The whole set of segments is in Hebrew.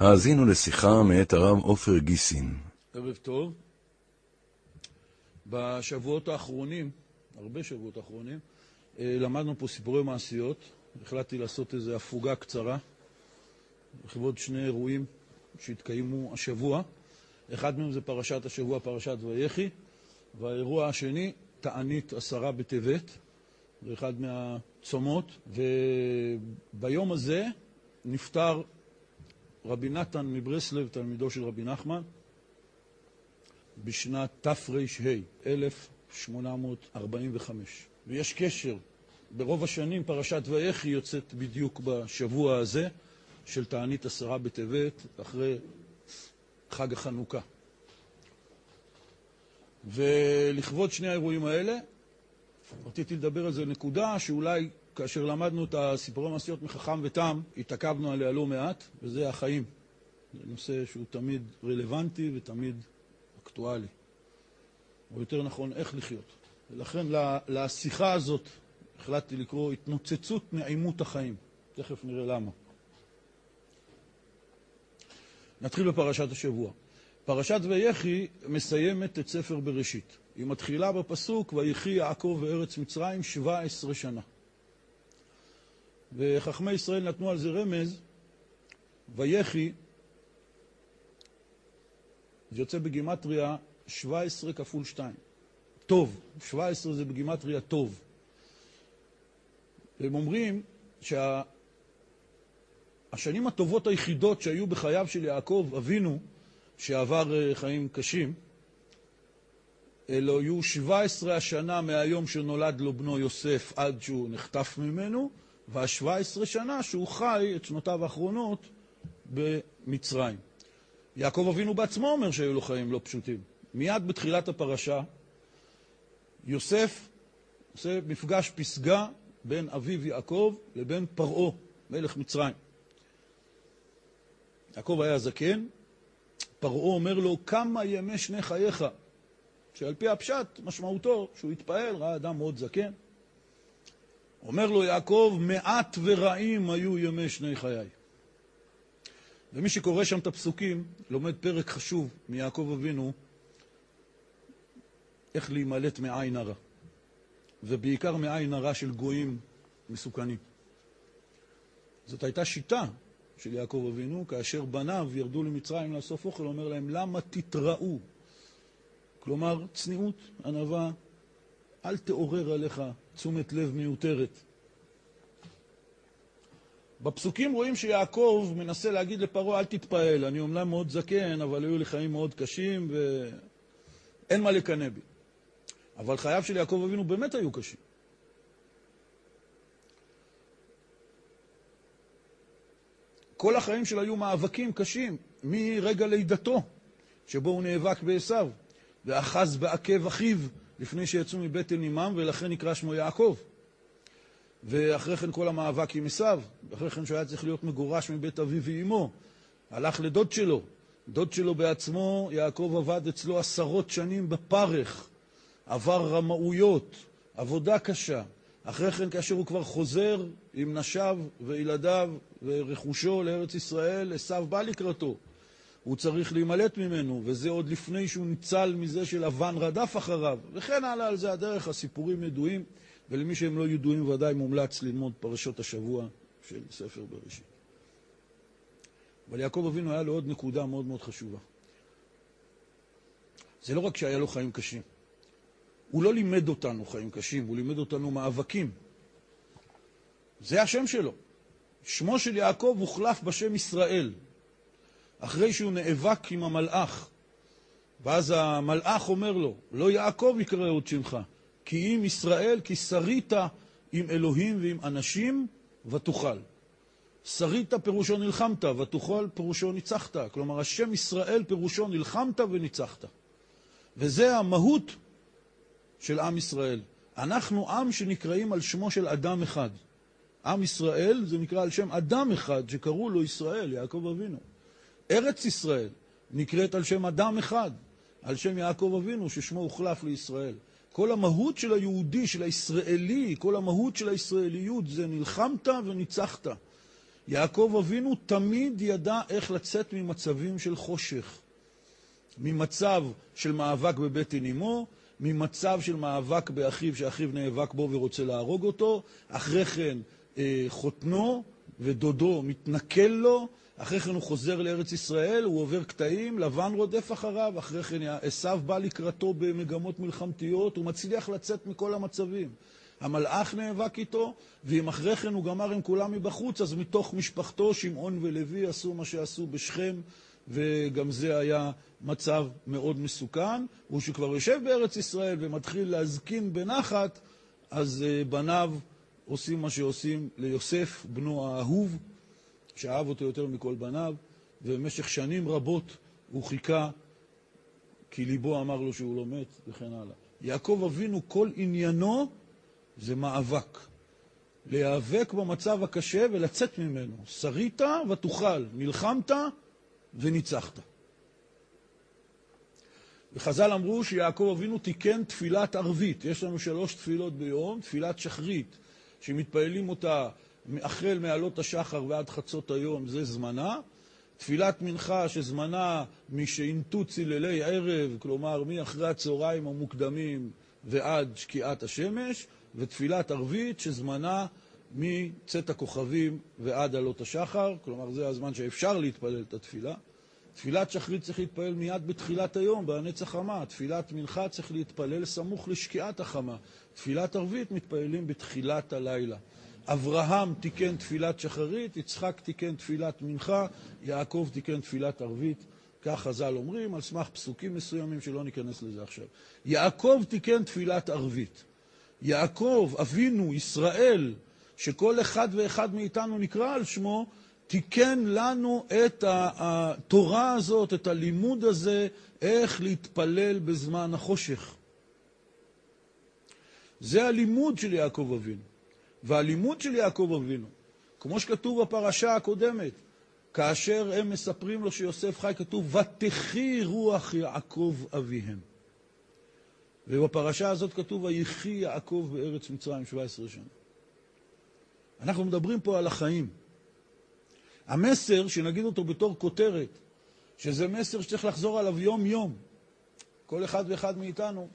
האזינו לשיחה מאת הרב עופר גיסין. ערב טוב. בשבועות האחרונים, הרבה שבועות האחרונים, אה, למדנו פה סיפורי מעשיות. החלטתי לעשות איזו הפוגה קצרה לכבוד שני אירועים שהתקיימו השבוע. אחד מהם זה פרשת השבוע, פרשת ויחי, והאירוע השני, תענית עשרה בטבת, זה אחד מהצומות, וביום הזה נפטר רבי נתן מברסלב, תלמידו של רבי נחמן, בשנת תר"ה, 1845. ויש קשר, ברוב השנים פרשת ויחי יוצאת בדיוק בשבוע הזה של תענית עשרה בטבת, אחרי חג החנוכה. ולכבוד שני האירועים האלה, רציתי לדבר על זה נקודה שאולי כאשר למדנו את הסיפורי המעשיות מחכם ותם, התעכבנו עליה לא מעט, וזה החיים. זה נושא שהוא תמיד רלוונטי ותמיד אקטואלי. או יותר נכון, איך לחיות. ולכן לשיחה הזאת החלטתי לקרוא התנוצצות נעימות החיים. תכף נראה למה. נתחיל בפרשת השבוע. פרשת ויחי מסיימת את ספר בראשית. היא מתחילה בפסוק, ויחי יעקב בארץ מצרים 17 שנה. וחכמי ישראל נתנו על זה רמז, ויחי, זה יוצא בגימטריה 17 כפול 2. טוב, 17 זה בגימטריה טוב. והם אומרים שהשנים שה... הטובות היחידות שהיו בחייו של יעקב אבינו, שעבר אה, חיים קשים, אלו היו 17 השנה מהיום שנולד לו בנו יוסף עד שהוא נחטף ממנו, וה-17 שנה שהוא חי את שנותיו האחרונות במצרים. יעקב אבינו בעצמו אומר שהיו לו חיים לא פשוטים. מיד בתחילת הפרשה, יוסף עושה מפגש פסגה בין אביו יעקב לבין פרעה, מלך מצרים. יעקב היה זקן, פרעה אומר לו, כמה ימי שני חייך? שעל פי הפשט, משמעותו שהוא התפעל, ראה אדם מאוד זקן. אומר לו יעקב, מעט ורעים היו ימי שני חיי. ומי שקורא שם את הפסוקים, לומד פרק חשוב מיעקב אבינו, איך להימלט מעין הרע, ובעיקר מעין הרע של גויים מסוכנים. זאת הייתה שיטה של יעקב אבינו, כאשר בניו ירדו למצרים לאסוף אוכל, אומר להם, למה תתראו? כלומר, צניעות, ענווה, אל תעורר עליך תשומת לב מיותרת. בפסוקים רואים שיעקב מנסה להגיד לפרעה, אל תתפעל, אני אומנם מאוד זקן, אבל היו לי חיים מאוד קשים ואין מה לקנא בי. אבל חייו של יעקב אבינו באמת היו קשים. כל החיים שלו היו מאבקים קשים, מרגע לידתו, שבו הוא נאבק בעשיו, ואחז בעקב אחיו לפני שיצאו מבטן אמם, ולכן נקרא שמו יעקב. ואחרי כן כל המאבק עם עשיו, ואחרי כן שהוא היה צריך להיות מגורש מבית אביו ואימו, הלך לדוד שלו. דוד שלו בעצמו, יעקב עבד אצלו עשרות שנים בפרך, עבר רמאויות, עבודה קשה. אחרי כן, כאשר הוא כבר חוזר עם נשיו וילדיו ורכושו לארץ ישראל, עשיו בא לקראתו. הוא צריך להימלט ממנו, וזה עוד לפני שהוא ניצל מזה שלבן רדף אחריו, וכן הלאה על זה הדרך, הסיפורים ידועים, ולמי שהם לא ידועים ודאי מומלץ ללמוד פרשות השבוע של ספר בראשית. אבל יעקב אבינו היה לו עוד נקודה מאוד מאוד חשובה. זה לא רק שהיה לו חיים קשים, הוא לא לימד אותנו חיים קשים, הוא לימד אותנו מאבקים. זה השם שלו. שמו של יעקב הוחלף בשם ישראל, אחרי שהוא נאבק עם המלאך. ואז המלאך אומר לו, לא יעקב יקרא עוד שמך, כי אם ישראל, כי שרית עם אלוהים ועם אנשים, ותוכל. שרית פירושו נלחמת, ותוכל פירושו ניצחת. כלומר, השם ישראל פירושו נלחמת וניצחת. וזה המהות של עם ישראל. אנחנו עם שנקראים על שמו של אדם אחד. עם ישראל זה נקרא על שם אדם אחד שקראו לו ישראל, יעקב אבינו. ארץ ישראל נקראת על שם אדם אחד, על שם יעקב אבינו, ששמו הוחלף לישראל. כל המהות של היהודי, של הישראלי, כל המהות של הישראליות זה נלחמת וניצחת. יעקב אבינו תמיד ידע איך לצאת ממצבים של חושך. ממצב של מאבק בבטן אמו, ממצב של מאבק באחיו שאחיו נאבק בו ורוצה להרוג אותו, אחרי כן אה, חותנו ודודו מתנכל לו, אחרי כן הוא חוזר לארץ ישראל, הוא עובר קטעים, לבן רודף אחריו, אחרי כן עשיו בא לקראתו במגמות מלחמתיות, הוא מצליח לצאת מכל המצבים. המלאך נאבק איתו, ואם אחרי כן הוא גמר עם כולם מבחוץ, אז מתוך משפחתו, שמעון ולוי עשו מה שעשו בשכם, וגם זה היה מצב מאוד מסוכן. וכשכבר יושב בארץ ישראל ומתחיל להזקין בנחת, אז בניו עושים מה שעושים ליוסף, בנו האהוב, שאהב אותו יותר מכל בניו, ובמשך שנים רבות הוא חיכה, כי ליבו אמר לו שהוא לא מת, וכן הלאה. יעקב אבינו, כל עניינו זה מאבק. להיאבק במצב הקשה ולצאת ממנו. שרית ותוכל, נלחמת וניצחת. וחז"ל אמרו שיעקב אבינו תיקן תפילת ערבית. יש לנו שלוש תפילות ביום, תפילת שחרית, שמתפללים אותה החל מעלות השחר ועד חצות היום, זה זמנה. תפילת מנחה שזמנה משעינתו ציללי ערב, כלומר מאחרי הצהריים המוקדמים ועד שקיעת השמש, ותפילת ערבית שזמנה מצאת הכוכבים ועד עלות השחר, כלומר זה הזמן שאפשר להתפלל את התפילה. תפילת שחרית צריך להתפלל מיד בתחילת היום, בהנץ החמה. תפילת מנחה צריך להתפלל סמוך לשקיעת החמה. תפילת ערבית מתפללים בתחילת הלילה. אברהם תיקן תפילת שחרית, יצחק תיקן תפילת מנחה, יעקב תיקן תפילת ערבית. כך חז"ל אומרים, על סמך פסוקים מסוימים שלא ניכנס לזה עכשיו. יעקב תיקן תפילת ערבית. יעקב, אבינו, ישראל, שכל אחד ואחד מאיתנו נקרא על שמו, תיקן לנו את התורה הזאת, את הלימוד הזה, איך להתפלל בזמן החושך. זה הלימוד של יעקב אבינו. והלימוד של יעקב אבינו, כמו שכתוב בפרשה הקודמת, כאשר הם מספרים לו שיוסף חי, כתוב, ותחי רוח יעקב אביהם. ובפרשה הזאת כתוב, ויחי יעקב בארץ מצרים 17 שנה. אנחנו מדברים פה על החיים. המסר, שנגיד אותו בתור כותרת, שזה מסר שצריך לחזור עליו יום-יום, כל אחד ואחד מאיתנו,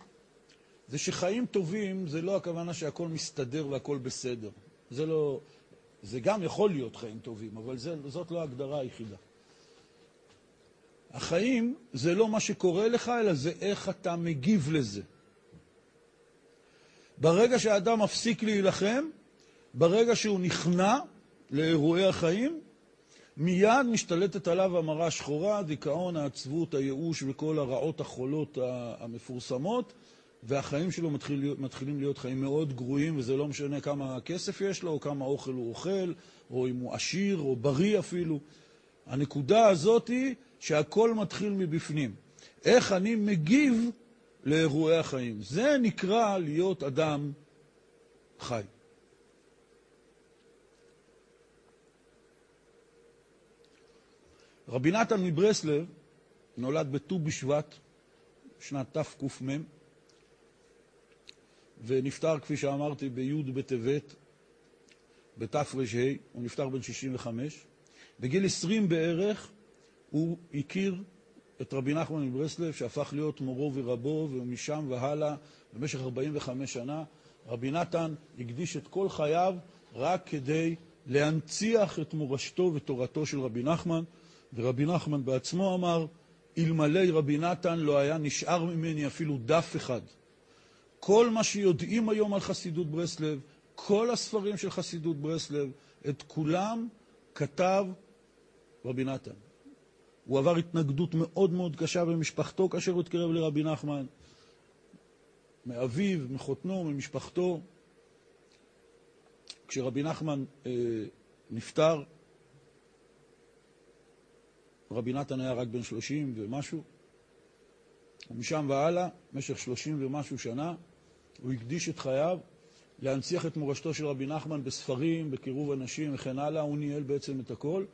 זה שחיים טובים זה לא הכוונה שהכל מסתדר והכל בסדר. זה לא... זה גם יכול להיות חיים טובים, אבל זה, זאת לא ההגדרה היחידה. החיים זה לא מה שקורה לך, אלא זה איך אתה מגיב לזה. ברגע שהאדם מפסיק להילחם, ברגע שהוא נכנע לאירועי החיים, מיד משתלטת עליו המרה השחורה, הדיכאון, העצבות, הייאוש וכל הרעות החולות המפורסמות, והחיים שלו מתחיל מתחילים להיות חיים מאוד גרועים, וזה לא משנה כמה כסף יש לו, או כמה אוכל הוא אוכל, או אם הוא עשיר, או בריא אפילו. הנקודה הזאת היא שהכל מתחיל מבפנים. איך אני מגיב לאירועי החיים. זה נקרא להיות אדם חי. רבי נתן מברסלב נולד בט"ו בשבט, שנת תק"מ, ונפטר, כפי שאמרתי, בי' בטבת, בתר"ה, הוא נפטר בן 65. בגיל 20 בערך הוא הכיר את רבי נחמן מברסלב, שהפך להיות מורו ורבו, ומשם והלאה, במשך 45 שנה, רבי נתן הקדיש את כל חייו רק כדי להנציח את מורשתו ותורתו של רבי נחמן, ורבי נחמן בעצמו אמר, אלמלא רבי נתן לא היה נשאר ממני אפילו דף אחד. כל מה שיודעים היום על חסידות ברסלב, כל הספרים של חסידות ברסלב, את כולם כתב רבי נתן. הוא עבר התנגדות מאוד מאוד קשה במשפחתו כאשר הוא התקרב לרבי נחמן, מאביו, מחותנו, ממשפחתו. כשרבי נחמן אה, נפטר, רבי נתן היה רק בן שלושים ומשהו, ומשם והלאה, במשך שלושים ומשהו שנה, הוא הקדיש את חייו להנציח את מורשתו של רבי נחמן בספרים, בקירוב אנשים וכן הלאה, הוא ניהל בעצם את הכל.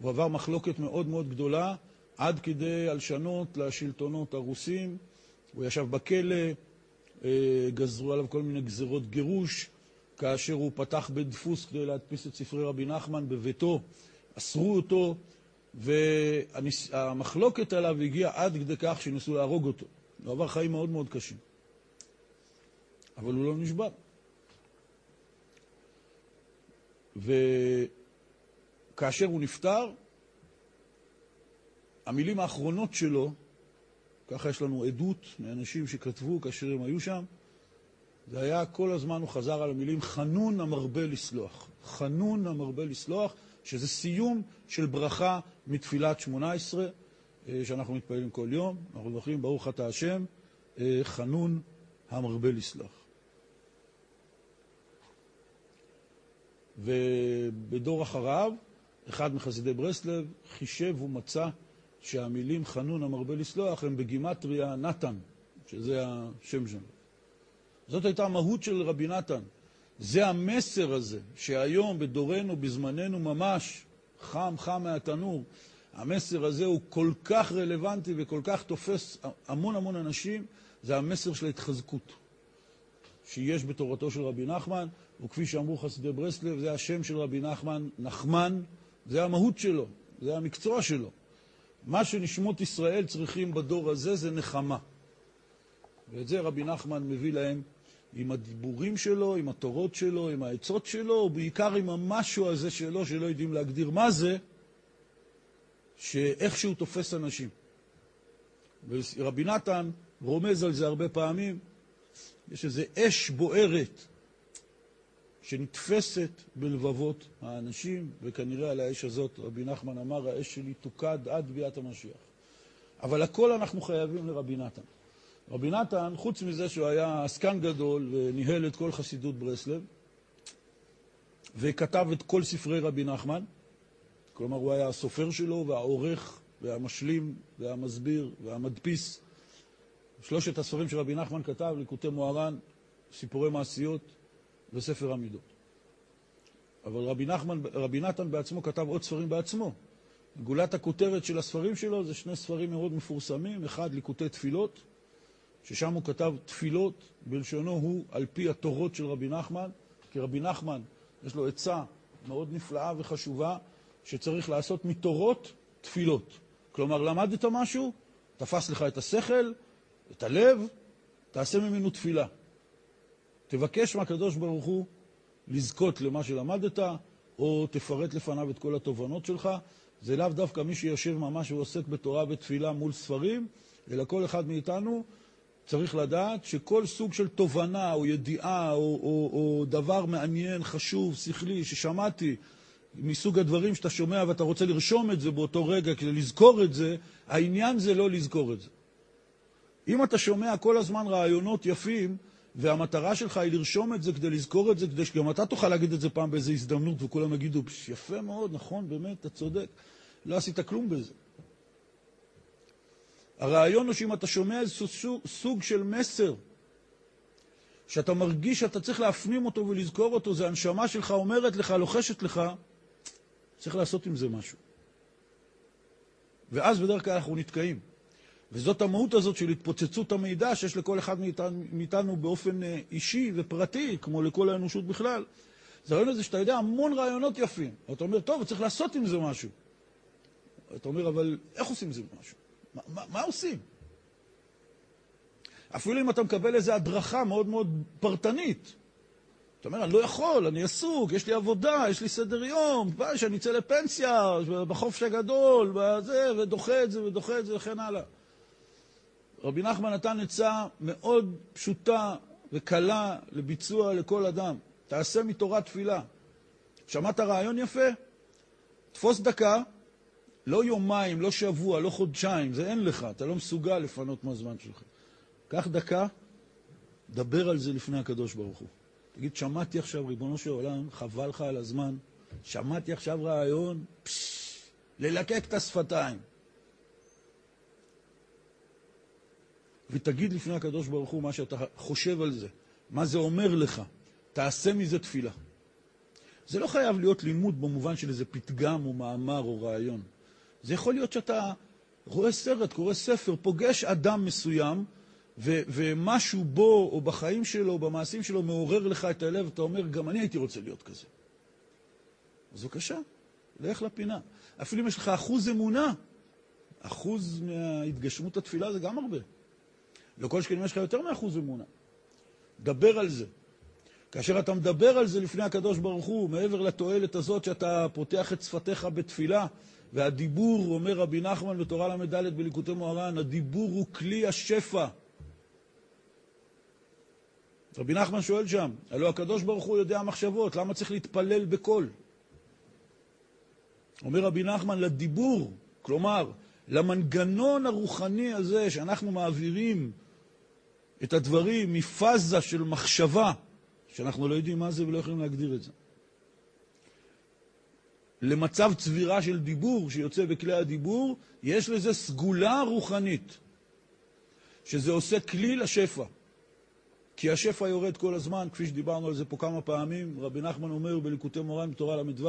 הוא עבר מחלוקת מאוד מאוד גדולה, עד כדי הלשנות לשלטונות הרוסים. הוא ישב בכלא, אה, גזרו עליו כל מיני גזרות גירוש, כאשר הוא פתח בית דפוס כדי להדפיס את ספרי רבי נחמן בביתו. אסרו אותו, והמחלוקת עליו הגיעה עד כדי כך שניסו להרוג אותו. הוא עבר חיים מאוד מאוד קשים. אבל הוא לא נשבר. וכאשר הוא נפטר, המילים האחרונות שלו, ככה יש לנו עדות מאנשים שכתבו כאשר הם היו שם, זה היה כל הזמן, הוא חזר על המילים חנון המרבה לסלוח. חנון המרבה לסלוח, שזה סיום של ברכה מתפילת שמונה עשרה, אה, שאנחנו מתפללים כל יום. אנחנו מברכים ברוך אתה השם, אה, חנון המרבה לסלוח. ובדור אחריו, אחד מחסידי ברסלב חישב ומצא שהמילים חנון המרבה לסלוח הם בגימטריה נתן, שזה השם שלו. זאת הייתה המהות של רבי נתן. זה המסר הזה, שהיום, בדורנו, בזמננו ממש, חם חם מהתנור, המסר הזה הוא כל כך רלוונטי וכל כך תופס המון המון אנשים, זה המסר של ההתחזקות שיש בתורתו של רבי נחמן, וכפי שאמרו חסידי ברסלב, זה השם של רבי נחמן, נחמן, זה המהות שלו, זה המקצוע שלו. מה שנשמות ישראל צריכים בדור הזה זה נחמה. ואת זה רבי נחמן מביא להם עם הדיבורים שלו, עם התורות שלו, עם העצות שלו, ובעיקר עם המשהו הזה שלו, שלא יודעים להגדיר מה זה, שאיכשהו תופס אנשים. ורבי נתן רומז על זה הרבה פעמים, יש איזו אש בוערת שנתפסת בלבבות האנשים, וכנראה על האש הזאת רבי נחמן אמר, האש שלי תוקד עד ביאת המשיח. אבל הכל אנחנו חייבים לרבי נתן. רבי נתן, חוץ מזה שהוא היה עסקן גדול וניהל את כל חסידות ברסלב, וכתב את כל ספרי רבי נחמן, כלומר הוא היה הסופר שלו והעורך והמשלים והמסביר והמדפיס. שלושת הספרים שרבי נחמן כתב, ליקוטי מוהר"ן, סיפורי מעשיות וספר המידות. אבל רבי, נחמן, רבי נתן בעצמו כתב עוד ספרים בעצמו. גולת הכותרת של הספרים שלו זה שני ספרים מאוד מפורסמים, אחד ליקוטי תפילות, ששם הוא כתב תפילות, בלשונו הוא על פי התורות של רבי נחמן, כי רבי נחמן יש לו עצה מאוד נפלאה וחשובה, שצריך לעשות מתורות תפילות. כלומר, למדת משהו, תפס לך את השכל, את הלב, תעשה ממנו תפילה. תבקש מהקדוש ברוך הוא לזכות למה שלמדת, או תפרט לפניו את כל התובנות שלך. זה לאו דווקא מי שיושב ממש ועוסק בתורה ותפילה מול ספרים, אלא כל אחד מאיתנו צריך לדעת שכל סוג של תובנה או ידיעה או, או, או דבר מעניין, חשוב, שכלי, ששמעתי, מסוג הדברים שאתה שומע ואתה רוצה לרשום את זה באותו רגע כדי לזכור את זה, העניין זה לא לזכור את זה. אם אתה שומע כל הזמן רעיונות יפים, והמטרה שלך היא לרשום את זה כדי לזכור את זה, כדי שגם אתה תוכל להגיד את זה פעם באיזו הזדמנות וכולם יגידו, יפה מאוד, נכון, באמת, אתה צודק. לא עשית כלום בזה. הרעיון הוא שאם אתה שומע איזה סוג, סוג של מסר, שאתה מרגיש שאתה צריך להפנים אותו ולזכור אותו, זה הנשמה שלך אומרת לך, לוחשת לך, צריך לעשות עם זה משהו. ואז בדרך כלל אנחנו נתקעים. וזאת המהות הזאת של התפוצצות המידע שיש לכל אחד מאיתנו, באופן אה, אישי ופרטי, כמו לכל האנושות בכלל. זה הרעיון הזה שאתה יודע המון רעיונות יפים. ואתה אומר, טוב, צריך לעשות עם זה משהו. אתה אומר, אבל איך עושים עם זה משהו? מה, מה, מה עושים? אפילו אם אתה מקבל איזו הדרכה מאוד מאוד פרטנית. אתה אומר, אני לא יכול, אני עסוק, יש לי עבודה, יש לי סדר יום, שאני אצא לפנסיה, בחופש הגדול, בזה, ודוחה את זה ודוחה את זה וכן הלאה. רבי נחמן נתן עצה מאוד פשוטה וקלה לביצוע לכל אדם. תעשה מתורה תפילה. שמעת רעיון יפה? תפוס דקה, לא יומיים, לא שבוע, לא חודשיים, זה אין לך, אתה לא מסוגל לפנות מהזמן שלך. קח דקה, דבר על זה לפני הקדוש ברוך הוא. תגיד, שמעתי עכשיו, ריבונו של עולם, חבל לך על הזמן, שמעתי עכשיו רעיון, פשש, ללקק את השפתיים. ותגיד לפני הקדוש ברוך הוא מה שאתה חושב על זה, מה זה אומר לך. תעשה מזה תפילה. זה לא חייב להיות לימוד במובן של איזה פתגם או מאמר או רעיון. זה יכול להיות שאתה רואה סרט, קורא ספר, פוגש אדם מסוים, ו- ומשהו בו או בחיים שלו או במעשים שלו מעורר לך את הלב, אתה אומר, גם אני הייתי רוצה להיות כזה. אז בבקשה, לך לפינה. אפילו אם יש לך אחוז אמונה, אחוז מהתגשמות התפילה זה גם הרבה. לא כל שכן יש לך יותר מאחוז אמונה. דבר על זה. כאשר אתה מדבר על זה לפני הקדוש ברוך הוא, מעבר לתועלת הזאת שאתה פותח את שפתיך בתפילה, והדיבור, אומר רבי נחמן בתורה ל"ד בליקוטי מוהר"ן, הדיבור הוא כלי השפע. רבי נחמן שואל שם, הלוא הקדוש ברוך הוא יודע מחשבות, למה צריך להתפלל בקול? אומר רבי נחמן, לדיבור, כלומר, למנגנון הרוחני הזה שאנחנו מעבירים את הדברים מפאזה של מחשבה, שאנחנו לא יודעים מה זה ולא יכולים להגדיר את זה, למצב צבירה של דיבור שיוצא בכלי הדיבור, יש לזה סגולה רוחנית, שזה עושה כלי לשפע. כי השפע יורד כל הזמן, כפי שדיברנו על זה פה כמה פעמים, רבי נחמן אומר בליקוטי מורן בתורה ל"ו,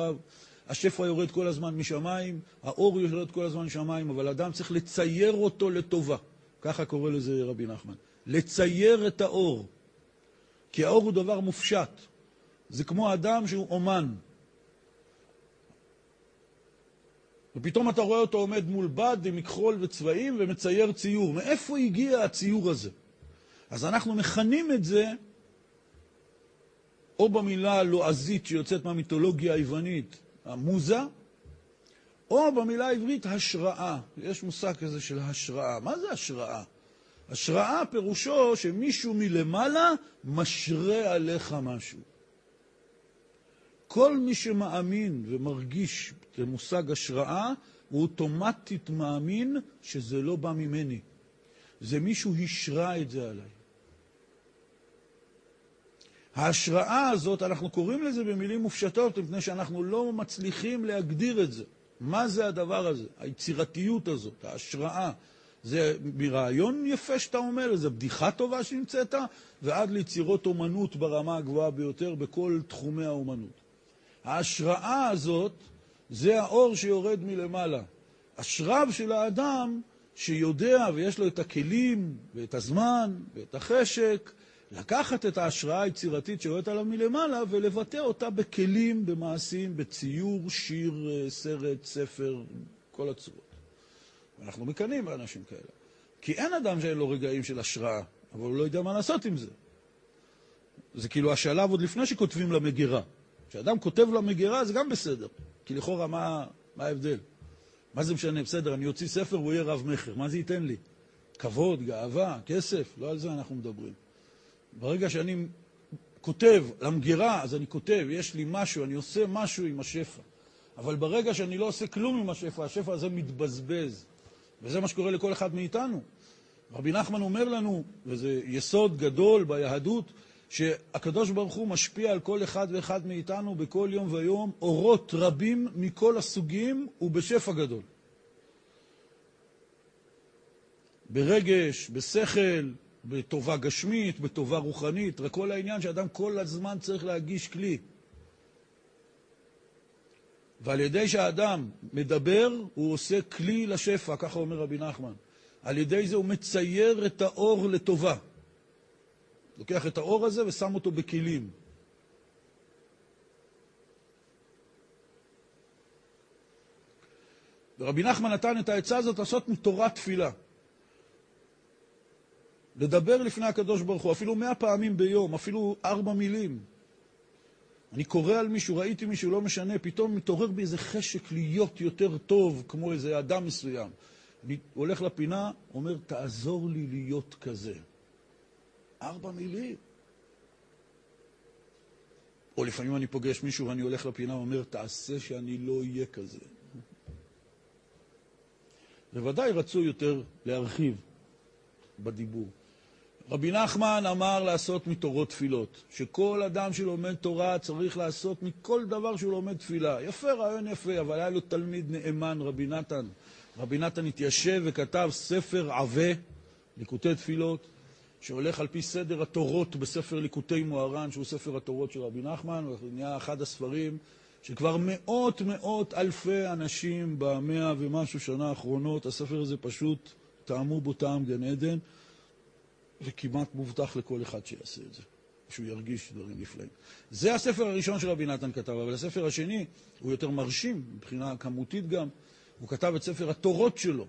השפע יורד כל הזמן משמיים, האור יורד כל הזמן משמיים, אבל אדם צריך לצייר אותו לטובה. ככה קורא לזה רבי נחמן. לצייר את האור. כי האור הוא דבר מופשט. זה כמו אדם שהוא אומן. ופתאום אתה רואה אותו עומד מול בד עם מכחול וצבעים ומצייר ציור. מאיפה הגיע הציור הזה? אז אנחנו מכנים את זה או במילה הלועזית שיוצאת מהמיתולוגיה היוונית, המוזה, או במילה העברית השראה. יש מושג כזה של השראה. מה זה השראה? השראה פירושו שמישהו מלמעלה משרה עליך משהו. כל מי שמאמין ומרגיש למושג השראה, הוא אוטומטית מאמין שזה לא בא ממני. זה מישהו השרה את זה עליי. ההשראה הזאת, אנחנו קוראים לזה במילים מופשטות, מפני שאנחנו לא מצליחים להגדיר את זה. מה זה הדבר הזה? היצירתיות הזאת, ההשראה. זה מרעיון יפה שאתה אומר, זו בדיחה טובה שנמצאת, ועד ליצירות אומנות ברמה הגבוהה ביותר בכל תחומי האומנות. ההשראה הזאת זה האור שיורד מלמעלה. השרב של האדם שיודע ויש לו את הכלים ואת הזמן ואת החשק לקחת את ההשראה היצירתית שיורדת עליו מלמעלה ולבטא אותה בכלים, במעשים, בציור, שיר, סרט, ספר, כל הצורות. אנחנו מקנאים באנשים כאלה. כי אין אדם שאין לו רגעים של השראה, אבל הוא לא יודע מה לעשות עם זה. זה כאילו השלב עוד לפני שכותבים למגירה. כשאדם כותב למגירה זה גם בסדר, כי לכאורה מה, מה ההבדל? מה זה משנה? בסדר, אני אוציא ספר והוא יהיה רב-מכר, מה זה ייתן לי? כבוד, גאווה, כסף? לא על זה אנחנו מדברים. ברגע שאני כותב למגירה, אז אני כותב, יש לי משהו, אני עושה משהו עם השפע. אבל ברגע שאני לא עושה כלום עם השפע, השפע הזה מתבזבז. וזה מה שקורה לכל אחד מאיתנו. רבי נחמן אומר לנו, וזה יסוד גדול ביהדות, שהקדוש ברוך הוא משפיע על כל אחד ואחד מאיתנו בכל יום ויום אורות רבים מכל הסוגים ובשפע גדול. ברגש, בשכל, בטובה גשמית, בטובה רוחנית, רק כל העניין שאדם כל הזמן צריך להגיש כלי. ועל ידי שהאדם מדבר, הוא עושה כלי לשפע, ככה אומר רבי נחמן. על ידי זה הוא מצייר את האור לטובה. לוקח את האור הזה ושם אותו בכלים. ורבי נחמן נתן את העצה הזאת לעשות מתורת תפילה. לדבר לפני הקדוש ברוך הוא, אפילו מאה פעמים ביום, אפילו ארבע מילים. אני קורא על מישהו, ראיתי מישהו, לא משנה, פתאום מתעורר בי איזה חשק להיות יותר טוב, כמו איזה אדם מסוים. אני הולך לפינה, אומר, תעזור לי להיות כזה. ארבע מילים. או לפעמים אני פוגש מישהו ואני הולך לפינה ואומר, תעשה שאני לא אהיה כזה. בוודאי רצוי יותר להרחיב בדיבור. רבי נחמן אמר לעשות מתורות תפילות, שכל אדם שלומד תורה צריך לעשות מכל דבר שהוא לומד תפילה. יפה, רעיון יפה, אבל היה לו תלמיד נאמן, רבי נתן. רבי נתן התיישב וכתב ספר עבה, ליקוטי תפילות, שהולך על פי סדר התורות בספר ליקוטי מוהר"ן, שהוא ספר התורות של רבי נחמן, ונהיה אחד הספרים שכבר מאות מאות אלפי אנשים במאה ומשהו שנה האחרונות, הספר הזה פשוט טעמו בו טעם גן עדן. וכמעט מובטח לכל אחד שיעשה את זה. שהוא ירגיש דברים נפלאים. זה הספר הראשון שרבי נתן כתב, אבל הספר השני הוא יותר מרשים, מבחינה כמותית גם. הוא כתב את ספר התורות שלו,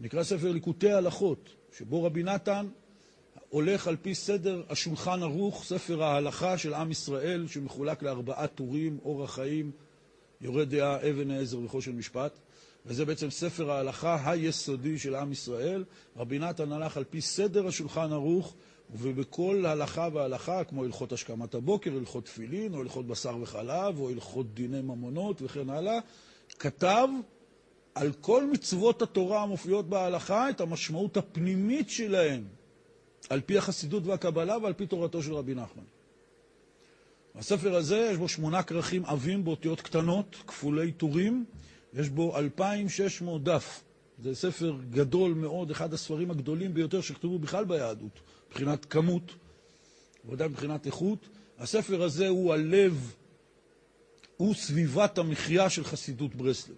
נקרא ספר ליקוטי הלכות, שבו רבי נתן הולך על פי סדר השולחן ערוך, ספר ההלכה של עם ישראל, שמחולק לארבעה טורים, אורח חיים, יורה דעה, אבן העזר וחושן משפט. וזה בעצם ספר ההלכה היסודי של עם ישראל. רבי נתן הלך על פי סדר השולחן ערוך, ובכל הלכה והלכה, כמו הלכות השכמת הבוקר, הלכות תפילין, או הלכות בשר וחלב, או הלכות דיני ממונות וכן הלאה, כתב על כל מצוות התורה המופיעות בהלכה את המשמעות הפנימית שלהן, על פי החסידות והקבלה ועל פי תורתו של רבי נחמן. הספר הזה, יש בו שמונה כרכים עבים באותיות קטנות, כפולי טורים, יש בו 2,600 דף. זה ספר גדול מאוד, אחד הספרים הגדולים ביותר שכתבו בכלל ביהדות, מבחינת כמות, ודאי מבחינת איכות. הספר הזה הוא הלב, הוא סביבת המחיה של חסידות ברסלב.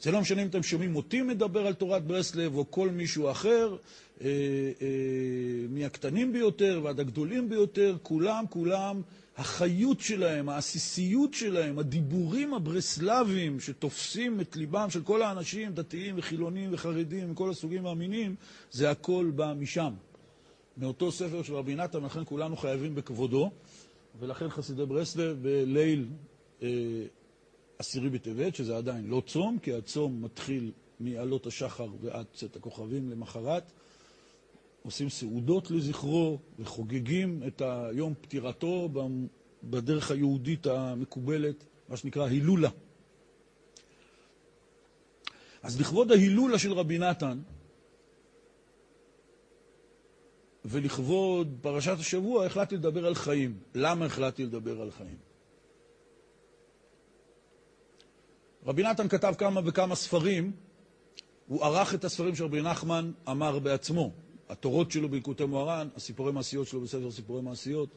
זה לא משנה אם אתם שומעים אותי מדבר על תורת ברסלב או כל מישהו אחר, אה, אה, מהקטנים ביותר ועד הגדולים ביותר, כולם, כולם, החיות שלהם, העסיסיות שלהם, הדיבורים הברסלבים שתופסים את ליבם של כל האנשים, דתיים וחילונים וחרדים מכל הסוגים והמינים, זה הכל בא משם. מאותו ספר של רבי נתן, לכן כולנו חייבים בכבודו, ולכן חסידי ברסלב בליל אה, עשירי בטבת, שזה עדיין לא צום, כי הצום מתחיל מעלות השחר ועד צאת הכוכבים למחרת. עושים סעודות לזכרו וחוגגים את היום פטירתו בדרך היהודית המקובלת, מה שנקרא הילולה. אז לכבוד ההילולה של רבי נתן, ולכבוד פרשת השבוע, החלטתי לדבר על חיים. למה החלטתי לדבר על חיים? רבי נתן כתב כמה וכמה ספרים, הוא ערך את הספרים שרבי נחמן אמר בעצמו. התורות שלו בלקוטי מוהר"ן, הסיפורי מעשיות שלו בספר סיפורי מעשיות,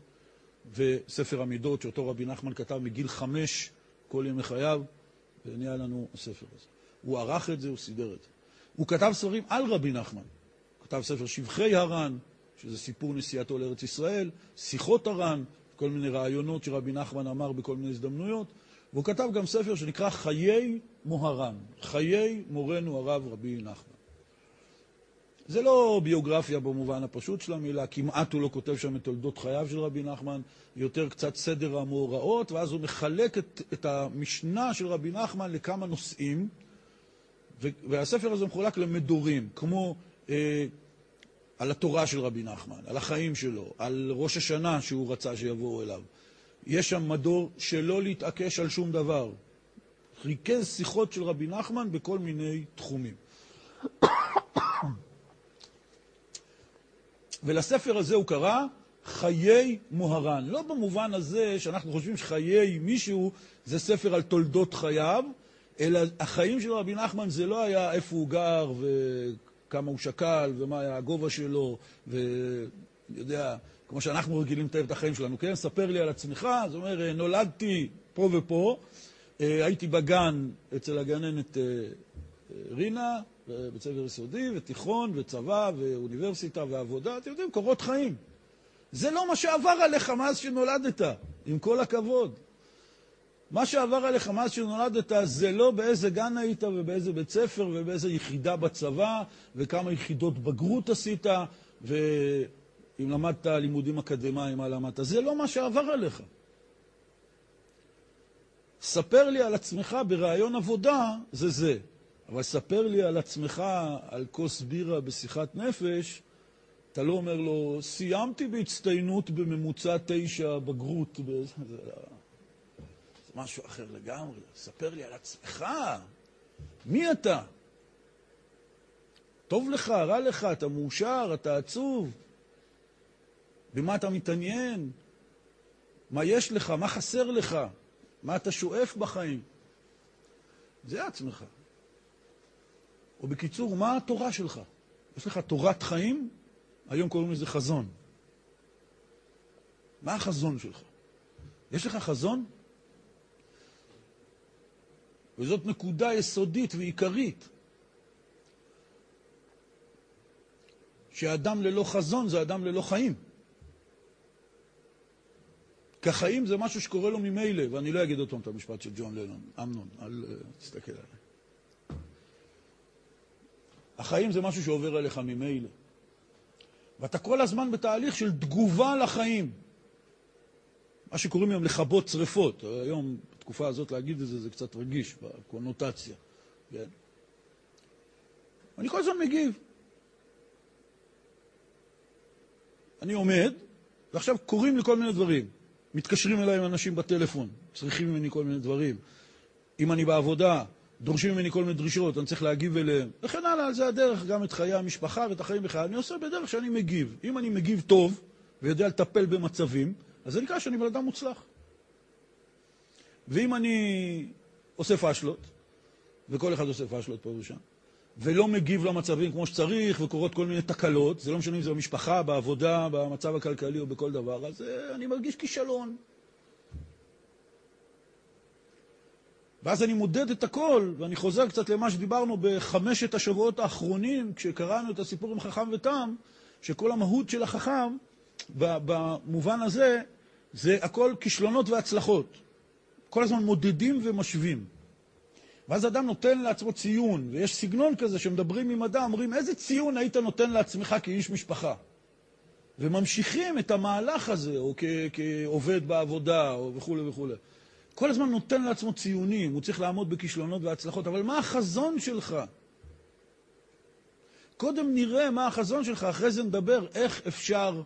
וספר המידות שאותו רבי נחמן כתב מגיל חמש כל ימי חייו, ונהיה לנו הספר הזה. הוא ערך את זה, הוא סידר את זה. הוא כתב ספרים על רבי נחמן. הוא כתב ספר שבחי הר"ן, שזה סיפור נסיעתו לארץ ישראל, שיחות הר"ן, כל מיני רעיונות שרבי נחמן אמר בכל מיני הזדמנויות, והוא כתב גם ספר שנקרא חיי מוהר"ן, חיי מורנו הרב רבי נחמן. זה לא ביוגרפיה במובן הפשוט של המילה, כמעט הוא לא כותב שם את תולדות חייו של רבי נחמן, יותר קצת סדר המאורעות, ואז הוא מחלק את, את המשנה של רבי נחמן לכמה נושאים, והספר הזה מחולק למדורים, כמו אה, על התורה של רבי נחמן, על החיים שלו, על ראש השנה שהוא רצה שיבואו אליו. יש שם מדור שלא להתעקש על שום דבר. ריכז שיחות של רבי נחמן בכל מיני תחומים. ולספר הזה הוא קרא חיי מוהר"ן. לא במובן הזה שאנחנו חושבים שחיי מישהו זה ספר על תולדות חייו, אלא החיים של רבי נחמן זה לא היה איפה הוא גר וכמה הוא שקל ומה היה הגובה שלו, ויודע, כמו שאנחנו רגילים לתאר את החיים שלנו, כן? ספר לי על עצמך, זאת אומרת, נולדתי פה ופה, אה, הייתי בגן אצל הגננת אה, רינה, בית ספר יסודי, ותיכון, וצבא, ואוניברסיטה, ועבודה, אתם יודעים, קורות חיים. זה לא מה שעבר עליך מאז שנולדת, עם כל הכבוד. מה שעבר עליך מאז שנולדת זה לא באיזה גן היית ובאיזה בית ספר ובאיזה יחידה בצבא וכמה יחידות בגרות עשית ואם למדת לימודים אקדמיים, מה למדת. זה לא מה שעבר עליך. ספר לי על עצמך בראיון עבודה, זה זה. אבל ספר לי על עצמך, על כוס בירה בשיחת נפש, אתה לא אומר לו, סיימתי בהצטיינות בממוצע תשע בגרות. זה, זה משהו אחר לגמרי. ספר לי על עצמך. מי אתה? טוב לך, רע לך, אתה מאושר, אתה עצוב. במה אתה מתעניין? מה יש לך? מה חסר לך? מה אתה שואף בחיים? זה עצמך. או בקיצור, מה התורה שלך? יש לך תורת חיים? היום קוראים לזה חזון. מה החזון שלך? יש לך חזון? וזאת נקודה יסודית ועיקרית. שאדם ללא חזון זה אדם ללא חיים. כי החיים זה משהו שקורה לו ממילא, ואני לא אגיד פעם את המשפט של ג'ון לנון. אמנון, אל uh, תסתכל עליי. החיים זה משהו שעובר עליך ממילא. ואתה כל הזמן בתהליך של תגובה לחיים. מה שקוראים היום לכבות שריפות. היום, בתקופה הזאת, להגיד את זה, זה קצת רגיש בקונוטציה. כן? אני כל הזמן מגיב. אני עומד, ועכשיו קורים לי כל מיני דברים. מתקשרים אליי עם אנשים בטלפון, צריכים ממני כל מיני דברים. אם אני בעבודה, דורשים ממני כל מיני דרישות, אני צריך להגיב אליהם, וכן הלאה, זה הדרך, גם את חיי המשפחה ואת החיים בכלל. אני עושה בדרך שאני מגיב. אם אני מגיב טוב, ויודע לטפל במצבים, אז זה נקרא שאני בן אדם מוצלח. ואם אני עושה פשלות, וכל אחד עושה פשלות פה ושם, ולא מגיב למצבים כמו שצריך, וקורות כל מיני תקלות, זה לא משנה אם זה במשפחה, בעבודה, במצב הכלכלי או בכל דבר, אז אה, אני מרגיש כישלון. ואז אני מודד את הכל, ואני חוזר קצת למה שדיברנו בחמשת השבועות האחרונים, כשקראנו את הסיפור עם חכם ותם, שכל המהות של החכם, במובן הזה, זה הכל כישלונות והצלחות. כל הזמן מודדים ומשווים. ואז אדם נותן לעצמו ציון, ויש סגנון כזה שמדברים עם אדם, אומרים, איזה ציון היית נותן לעצמך כאיש משפחה? וממשיכים את המהלך הזה, או כעובד בעבודה, או וכולי וכולי. כל הזמן נותן לעצמו ציונים, הוא צריך לעמוד בכישלונות והצלחות, אבל מה החזון שלך? קודם נראה מה החזון שלך, אחרי זה נדבר איך אפשר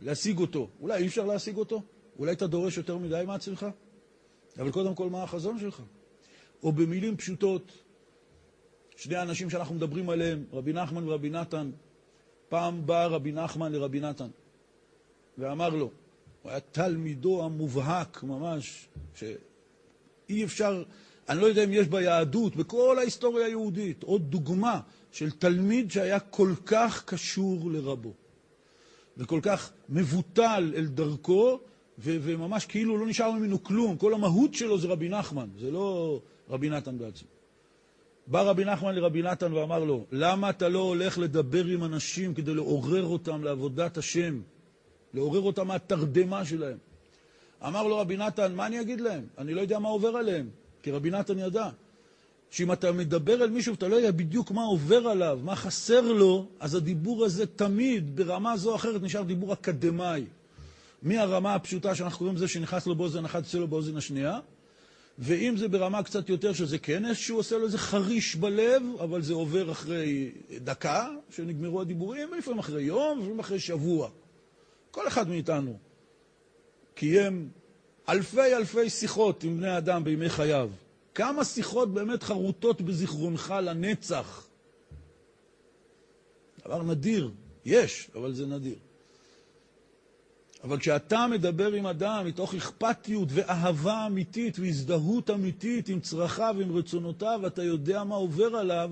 להשיג אותו. אולי אי אפשר להשיג אותו? אולי אתה דורש יותר מדי מעצמך? אבל קודם כל, מה החזון שלך? או במילים פשוטות, שני האנשים שאנחנו מדברים עליהם, רבי נחמן ורבי נתן, פעם בא רבי נחמן לרבי נתן ואמר לו, הוא היה תלמידו המובהק ממש, שאי אפשר, אני לא יודע אם יש ביהדות, בכל ההיסטוריה היהודית, עוד דוגמה של תלמיד שהיה כל כך קשור לרבו, וכל כך מבוטל אל דרכו, וממש כאילו לא נשאר ממנו כלום, כל המהות שלו זה רבי נחמן, זה לא רבי נתן בעצמו. בא רבי נחמן לרבי נתן ואמר לו, למה אתה לא הולך לדבר עם אנשים כדי לעורר אותם לעבודת השם, לעורר אותם מהתרדמה שלהם? אמר לו רבי נתן, מה אני אגיד להם? אני לא יודע מה עובר עליהם, כי רבי נתן ידע. שאם אתה מדבר אל מישהו ואתה לא יודע בדיוק מה עובר עליו, מה חסר לו, אז הדיבור הזה תמיד, ברמה זו או אחרת, נשאר דיבור אקדמאי. מהרמה הפשוטה שאנחנו קוראים לזה שנכנס לו באוזן אחת, יוצא לו באוזן השנייה, ואם זה ברמה קצת יותר שזה כן איזשהו עושה לו איזה חריש בלב, אבל זה עובר אחרי דקה, שנגמרו הדיבורים, ולפעמים אחרי יום, ולפעמים אחרי שבוע. כל אחד מאיתנו קיים אלפי אלפי שיחות עם בני אדם בימי חייו. כמה שיחות באמת חרוטות בזיכרונך לנצח? דבר נדיר. יש, אבל זה נדיר. אבל כשאתה מדבר עם אדם מתוך אכפתיות ואהבה אמיתית והזדהות אמיתית עם צרכיו ועם רצונותיו, אתה יודע מה עובר עליו,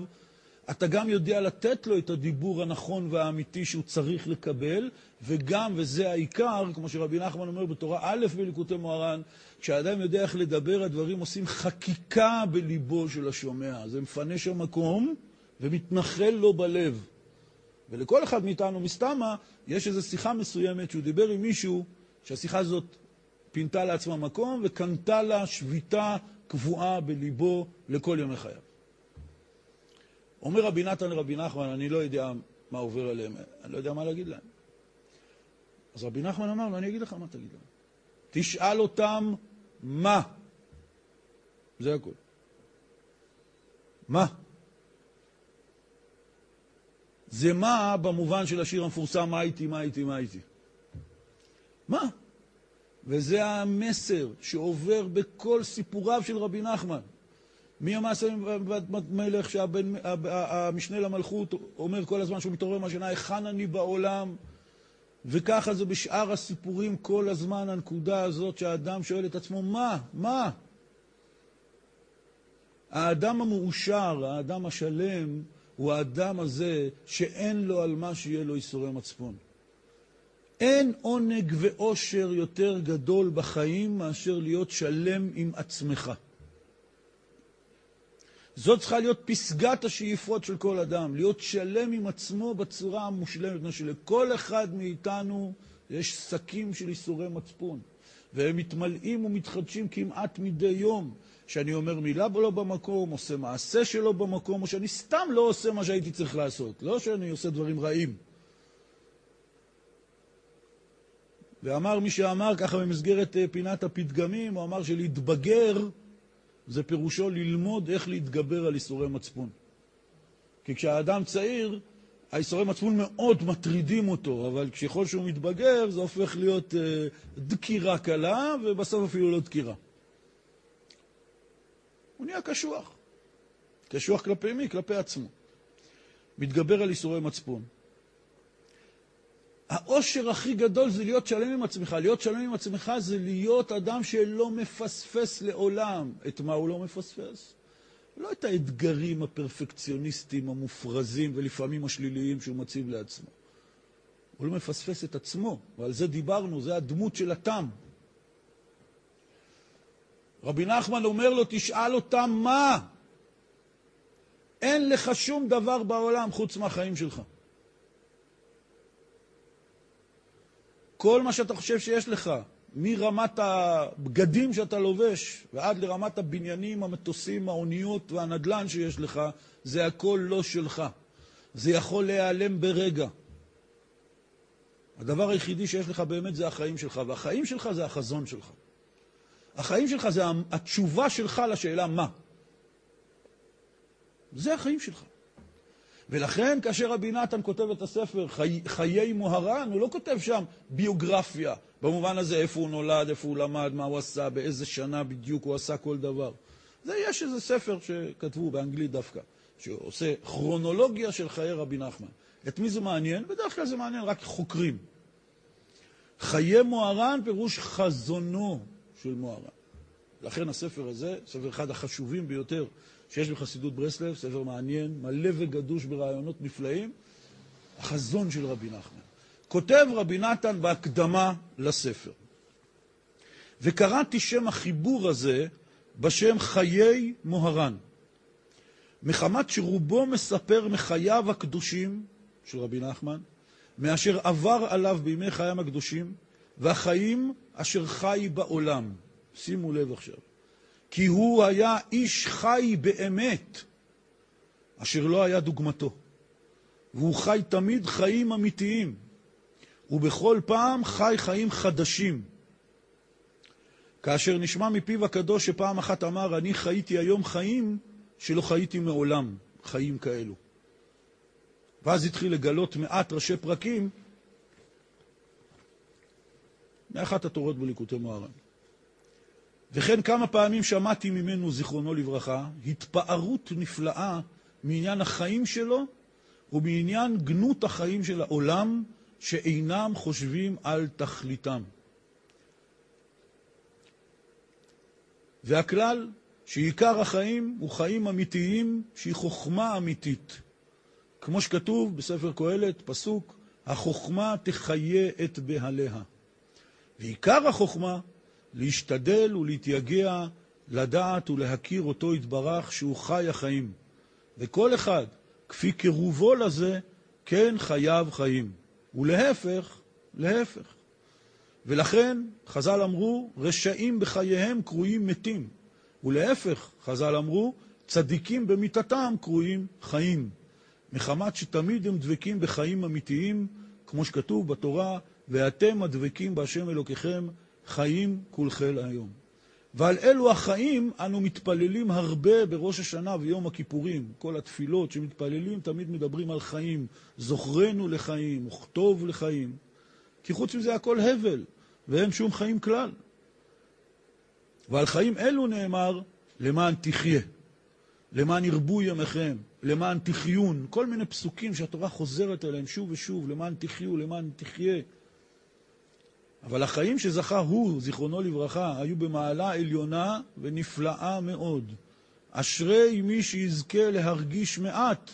אתה גם יודע לתת לו את הדיבור הנכון והאמיתי שהוא צריך לקבל, וגם, וזה העיקר, כמו שרבי נחמן אומר בתורה א' בליקוטי מוהר"ן, כשאדם יודע איך לדבר, הדברים עושים חקיקה בליבו של השומע. זה מפנה שם מקום ומתנחל לו בלב. ולכל אחד מאיתנו, מסתמה, יש איזו שיחה מסוימת שהוא דיבר עם מישהו, שהשיחה הזאת פינתה לעצמה מקום וקנתה לה שביתה קבועה בליבו לכל ימי חייו. אומר רבי נתן לרבי נחמן, אני לא יודע מה עובר עליהם, אני לא יודע מה להגיד להם. אז רבי נחמן אמר לו, אני אגיד לך מה תגיד להם. תשאל אותם מה. זה הכול. מה? זה מה במובן של השיר המפורסם, מה הייתי, מה הייתי, מה הייתי. מה? וזה המסר שעובר בכל סיפוריו של רבי נחמן. מי המעשה מלך שהמשנה למלכות אומר כל הזמן שהוא מתעורר מהשינה, היכן אני בעולם? וככה זה בשאר הסיפורים כל הזמן, הנקודה הזאת שהאדם שואל את עצמו, מה? מה? האדם המאושר, האדם השלם, הוא האדם הזה שאין לו על מה שיהיה לו ייסורי מצפון. אין עונג ואושר יותר גדול בחיים מאשר להיות שלם עם עצמך. זאת צריכה להיות פסגת השאיפות של כל אדם, להיות שלם עם עצמו בצורה המושלמת. שלכל אחד מאיתנו יש שקים של ייסורי מצפון. והם מתמלאים ומתחדשים כמעט מדי יום. שאני אומר מילה לא במקום, עושה מעשה שלא במקום, או שאני סתם לא עושה מה שהייתי צריך לעשות. לא שאני עושה דברים רעים. ואמר מי שאמר, ככה במסגרת אה, פינת הפתגמים, הוא אמר שלהתבגר זה פירושו ללמוד איך להתגבר על איסורי מצפון. כי כשהאדם צעיר, האיסורי מצפון מאוד מטרידים אותו, אבל ככל שהוא מתבגר זה הופך להיות אה, דקירה קלה, ובסוף אפילו לא דקירה. הוא נהיה קשוח. קשוח כלפי מי? כלפי עצמו. מתגבר על איסורי מצפון. העושר הכי גדול זה להיות שלם עם עצמך. להיות שלם עם עצמך זה להיות אדם שלא מפספס לעולם. את מה הוא לא מפספס? לא את האתגרים הפרפקציוניסטיים, המופרזים ולפעמים השליליים שהוא מציב לעצמו. הוא לא מפספס את עצמו, ועל זה דיברנו, זה הדמות של התם. רבי נחמן אומר לו, תשאל אותם מה? אין לך שום דבר בעולם חוץ מהחיים שלך. כל מה שאתה חושב שיש לך, מרמת הבגדים שאתה לובש ועד לרמת הבניינים, המטוסים, האוניות והנדלן שיש לך, זה הכל לא שלך. זה יכול להיעלם ברגע. הדבר היחידי שיש לך באמת זה החיים שלך, והחיים שלך זה החזון שלך. החיים שלך זה התשובה שלך לשאלה מה. זה החיים שלך. ולכן כאשר רבי נתן כותב את הספר חי, חיי מוהר"ן, הוא לא כותב שם ביוגרפיה, במובן הזה איפה הוא נולד, איפה הוא למד, מה הוא עשה, באיזה שנה בדיוק הוא עשה כל דבר. זה יש איזה ספר שכתבו באנגלית דווקא, שעושה כרונולוגיה של חיי רבי נחמן. את מי זה מעניין? בדרך כלל זה מעניין רק חוקרים. חיי מוהר"ן פירוש חזונו של מוהר"ן. לכן הספר הזה, ספר אחד החשובים ביותר שיש בחסידות ברסלב, ספר מעניין, מלא וגדוש ברעיונות נפלאים, החזון של רבי נחמן. כותב רבי נתן בהקדמה לספר. וקראתי שם החיבור הזה בשם חיי מוהר"ן, מחמת שרובו מספר מחייו הקדושים של רבי נחמן, מאשר עבר עליו בימי חייו הקדושים, והחיים אשר חי בעולם. שימו לב עכשיו. כי הוא היה איש חי באמת, אשר לא היה דוגמתו. והוא חי תמיד חיים אמיתיים, ובכל פעם חי חיים חדשים. כאשר נשמע מפיו הקדוש שפעם אחת אמר, אני חייתי היום חיים שלא חייתי מעולם, חיים כאלו. ואז התחיל לגלות מעט ראשי פרקים מאחת התורות בליקוטי מוהר"ן. וכן כמה פעמים שמעתי ממנו, זיכרונו לברכה, התפארות נפלאה מעניין החיים שלו ומעניין גנות החיים של העולם שאינם חושבים על תכליתם. והכלל שעיקר החיים הוא חיים אמיתיים שהיא חוכמה אמיתית. כמו שכתוב בספר קהלת, פסוק, החוכמה תחיה את בהליה. ועיקר החוכמה להשתדל ולהתייגע, לדעת ולהכיר אותו יתברך שהוא חי החיים. וכל אחד, כפי קירובו לזה, כן חייו חיים. ולהפך, להפך. ולכן חז"ל אמרו, רשעים בחייהם קרויים מתים. ולהפך, חז"ל אמרו, צדיקים במיתתם קרויים חיים. מחמת שתמיד הם דבקים בחיים אמיתיים, כמו שכתוב בתורה, ואתם הדבקים בהשם אלוקיכם חיים כולכם היום. ועל אלו החיים אנו מתפללים הרבה בראש השנה ויום הכיפורים. כל התפילות שמתפללים תמיד מדברים על חיים. זוכרנו לחיים, וכתוב לחיים. כי חוץ מזה הכל הבל, ואין שום חיים כלל. ועל חיים אלו נאמר, למען תחיה, למען ירבו ימיכם, למען תחיון, כל מיני פסוקים שהתורה חוזרת אליהם שוב ושוב, למען תחיו, למען תחיה. אבל החיים שזכה הוא, זיכרונו לברכה, היו במעלה עליונה ונפלאה מאוד. אשרי מי שיזכה להרגיש מעט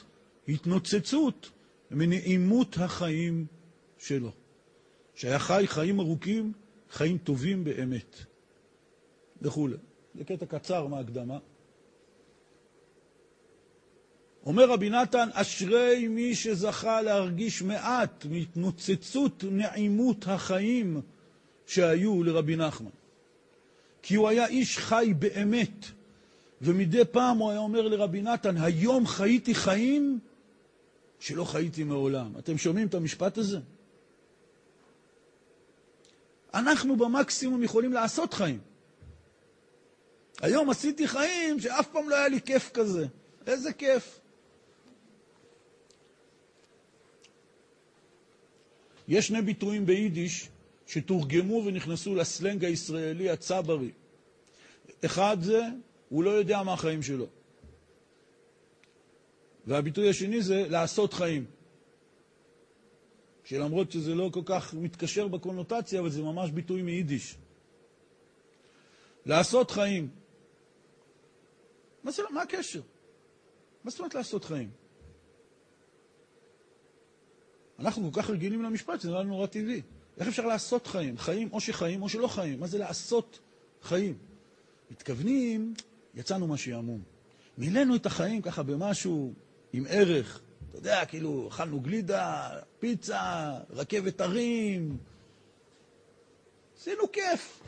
התנוצצות מנעימות החיים שלו. שהיה חי חיים ארוכים, חיים טובים באמת. וכולי. זה קטע קצר מהקדמה. אומר רבי נתן, אשרי מי שזכה להרגיש מעט מהתנוצצות נעימות החיים שהיו לרבי נחמן. כי הוא היה איש חי באמת. ומדי פעם הוא היה אומר לרבי נתן, היום חייתי חיים שלא חייתי מעולם. אתם שומעים את המשפט הזה? אנחנו במקסימום יכולים לעשות חיים. היום עשיתי חיים שאף פעם לא היה לי כיף כזה. איזה כיף. יש שני ביטויים ביידיש שתורגמו ונכנסו לסלנג הישראלי הצברי. אחד זה, הוא לא יודע מה החיים שלו. והביטוי השני זה לעשות חיים. שלמרות שזה לא כל כך מתקשר בקונוטציה, אבל זה ממש ביטוי מיידיש. לעשות חיים. מה, זה, מה הקשר? מה זאת אומרת לעשות חיים? אנחנו כל כך רגילים למשפט, זה נראה נורא טבעי. איך אפשר לעשות חיים? חיים או שחיים או שלא חיים. מה זה לעשות חיים? מתכוונים, יצאנו מהשעמום. מילאנו את החיים ככה במשהו עם ערך. אתה יודע, כאילו, אכלנו גלידה, פיצה, רכבת הרים. עשינו כיף.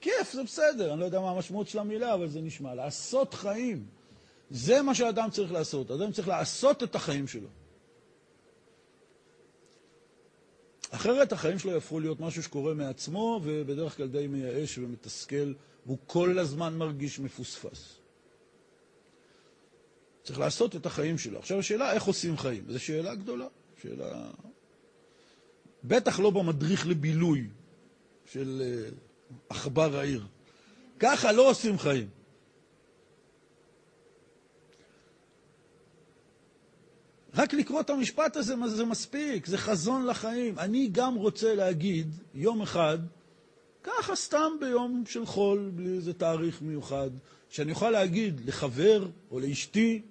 כיף, זה בסדר. אני לא יודע מה המשמעות של המילה, אבל זה נשמע. לעשות חיים. זה מה שאדם צריך לעשות. אדם צריך לעשות את החיים שלו. אחרת החיים שלו יהפכו להיות משהו שקורה מעצמו, ובדרך כלל די מייאש ומתסכל, והוא כל הזמן מרגיש מפוספס. צריך לעשות את החיים שלו. עכשיו השאלה, איך עושים חיים? זו שאלה גדולה. שאלה... בטח לא במדריך לבילוי של אה, עכבר העיר. ככה לא עושים חיים. רק לקרוא את המשפט הזה זה מספיק, זה חזון לחיים. אני גם רוצה להגיד יום אחד, ככה סתם ביום של חול, בלי איזה תאריך מיוחד, שאני אוכל להגיד לחבר או לאשתי,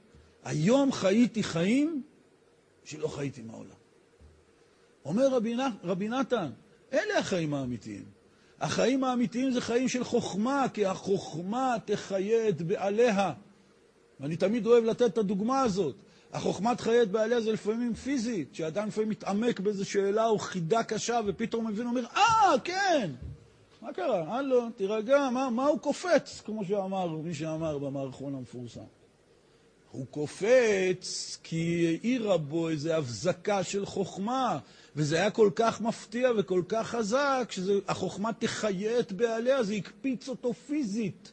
היום חייתי חיים שלא חייתי מעולם. אומר רבי, רבי נתן, אלה החיים האמיתיים. החיים האמיתיים זה חיים של חוכמה, כי החוכמה תחיה את בעליה. ואני תמיד אוהב לתת את הדוגמה הזאת. החוכמת חיי את בעליה זה לפעמים פיזית, שאדם לפעמים מתעמק באיזו שאלה או חידה קשה, ופתאום מבין ואומר, אה, כן! מה קרה? הלו, תירגע, מה, מה הוא קופץ? כמו שאמר מי שאמר במערכון המפורסם. הוא קופץ כי העירה בו איזו הבזקה של חוכמה, וזה היה כל כך מפתיע וכל כך חזק, שהחוכמה תחיה את בעליה, זה הקפיץ אותו פיזית.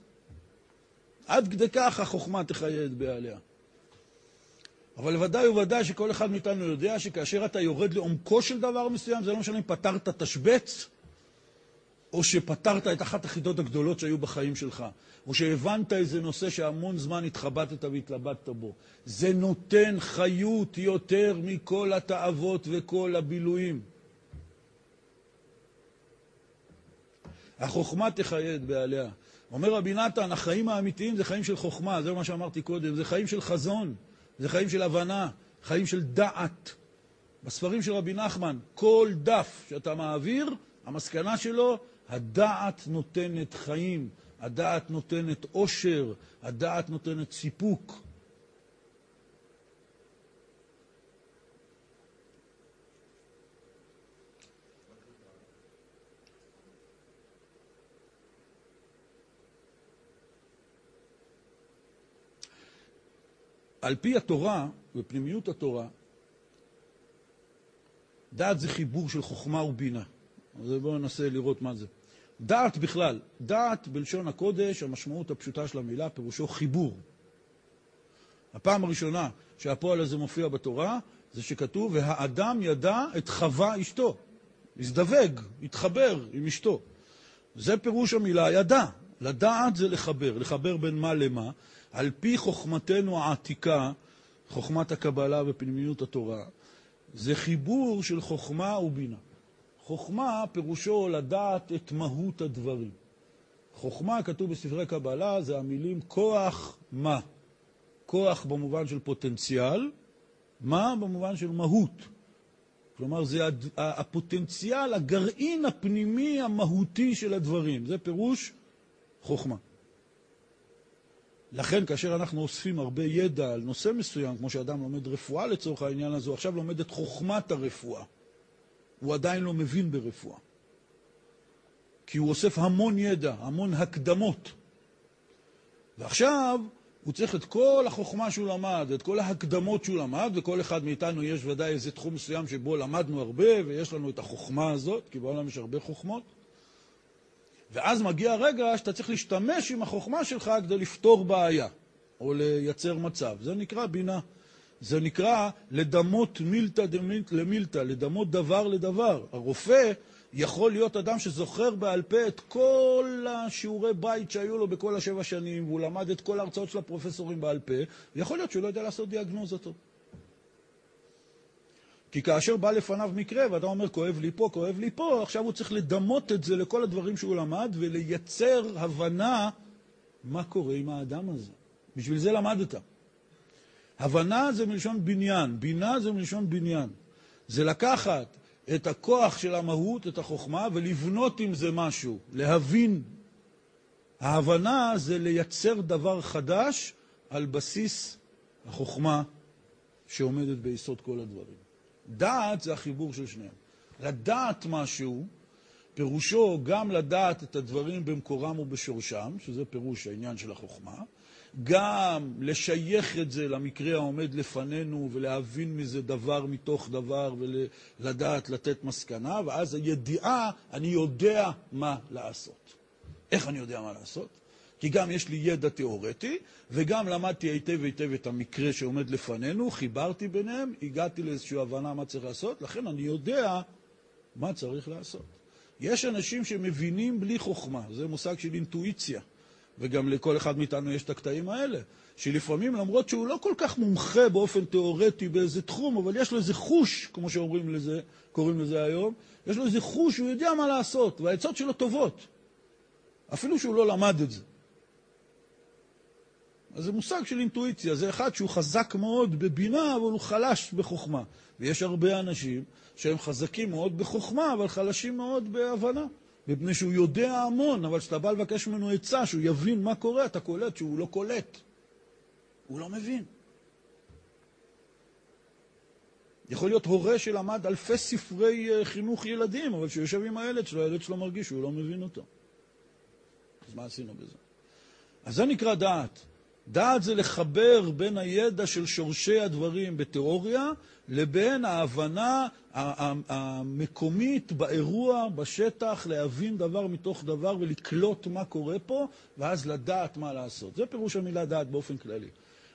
עד כדי כך החוכמה תחיה את בעליה. אבל ודאי וודאי שכל אחד מאיתנו יודע שכאשר אתה יורד לעומקו של דבר מסוים, זה לא משנה אם פתרת תשבץ, או שפתרת את אחת החידות הגדולות שהיו בחיים שלך, או שהבנת איזה נושא שהמון זמן התחבטת והתלבטת בו. זה נותן חיות יותר מכל התאוות וכל הבילויים. החוכמה תחיה את בעליה. אומר רבי נתן, החיים האמיתיים זה חיים של חוכמה, זה מה שאמרתי קודם, זה חיים של חזון. זה חיים של הבנה, חיים של דעת. בספרים של רבי נחמן, כל דף שאתה מעביר, המסקנה שלו, הדעת נותנת חיים, הדעת נותנת עושר, הדעת נותנת סיפוק. על פי התורה ופנימיות התורה, דעת זה חיבור של חוכמה ובינה. אז בואו ננסה לראות מה זה. דעת בכלל, דעת בלשון הקודש, המשמעות הפשוטה של המילה, פירושו חיבור. הפעם הראשונה שהפועל הזה מופיע בתורה, זה שכתוב, והאדם ידע את חווה אשתו. הזדווג, התחבר עם אשתו. זה פירוש המילה ידע. לדעת זה לחבר. לחבר בין מה למה? על פי חוכמתנו העתיקה, חוכמת הקבלה ופנימיות התורה, זה חיבור של חוכמה ובינה. חוכמה פירושו לדעת את מהות הדברים. חוכמה, כתוב בספרי קבלה, זה המילים כוח מה. כוח במובן של פוטנציאל, מה במובן של מהות. כלומר, זה הפוטנציאל, הגרעין הפנימי המהותי של הדברים. זה פירוש חוכמה. לכן, כאשר אנחנו אוספים הרבה ידע על נושא מסוים, כמו שאדם לומד רפואה לצורך העניין הזה, הוא עכשיו לומד את חוכמת הרפואה. הוא עדיין לא מבין ברפואה. כי הוא אוסף המון ידע, המון הקדמות. ועכשיו הוא צריך את כל החוכמה שהוא למד, את כל ההקדמות שהוא למד, וכל אחד מאיתנו יש ודאי איזה תחום מסוים שבו למדנו הרבה, ויש לנו את החוכמה הזאת, כי בעולם יש הרבה חוכמות. ואז מגיע הרגע שאתה צריך להשתמש עם החוכמה שלך כדי לפתור בעיה, או לייצר מצב. זה נקרא בינה. זה נקרא לדמות מילתא למילתא, לדמות דבר לדבר. הרופא יכול להיות אדם שזוכר בעל פה את כל השיעורי בית שהיו לו בכל השבע שנים, והוא למד את כל ההרצאות של הפרופסורים בעל פה, ויכול להיות שהוא לא יודע לעשות דיאגנוזה טוב. כי כאשר בא לפניו מקרה, ואתה אומר, כואב לי פה, כואב לי פה, עכשיו הוא צריך לדמות את זה לכל הדברים שהוא למד, ולייצר הבנה מה קורה עם האדם הזה. בשביל זה למדת. הבנה זה מלשון בניין, בינה זה מלשון בניין. זה לקחת את הכוח של המהות, את החוכמה, ולבנות עם זה משהו, להבין. ההבנה זה לייצר דבר חדש על בסיס החוכמה שעומדת ביסוד כל הדברים. דעת זה החיבור של שניהם. לדעת משהו, פירושו גם לדעת את הדברים במקורם ובשורשם, שזה פירוש העניין של החוכמה, גם לשייך את זה למקרה העומד לפנינו ולהבין מזה דבר מתוך דבר ולדעת לתת מסקנה, ואז הידיעה, אני יודע מה לעשות. איך אני יודע מה לעשות? כי גם יש לי ידע תיאורטי, וגם למדתי היטב היטב את המקרה שעומד לפנינו, חיברתי ביניהם, הגעתי לאיזושהי הבנה מה צריך לעשות, לכן אני יודע מה צריך לעשות. יש אנשים שמבינים בלי חוכמה, זה מושג של אינטואיציה. וגם לכל אחד מאיתנו יש את הקטעים האלה, שלפעמים למרות שהוא לא כל כך מומחה באופן תיאורטי באיזה תחום, אבל יש לו איזה חוש, כמו שאומרים לזה, קוראים לזה היום, יש לו איזה חוש, הוא יודע מה לעשות, והעצות שלו טובות, אפילו שהוא לא למד את זה. אז זה מושג של אינטואיציה, זה אחד שהוא חזק מאוד בבינה, אבל הוא חלש בחוכמה. ויש הרבה אנשים שהם חזקים מאוד בחוכמה, אבל חלשים מאוד בהבנה. מפני שהוא יודע המון, אבל כשאתה בא לבקש ממנו עצה, שהוא יבין מה קורה, אתה קולט שהוא לא קולט. הוא לא מבין. יכול להיות הורה שלמד אלפי ספרי אה, חינוך ילדים, אבל כשהוא יושב עם הילד שלו, הילד שלו מרגיש שהוא לא מבין אותו. אז מה עשינו בזה? אז זה נקרא דעת. דעת זה לחבר בין הידע של שורשי הדברים בתיאוריה לבין ההבנה המקומית באירוע, בשטח, להבין דבר מתוך דבר ולקלוט מה קורה פה, ואז לדעת מה לעשות. זה פירוש המילה דעת באופן כללי.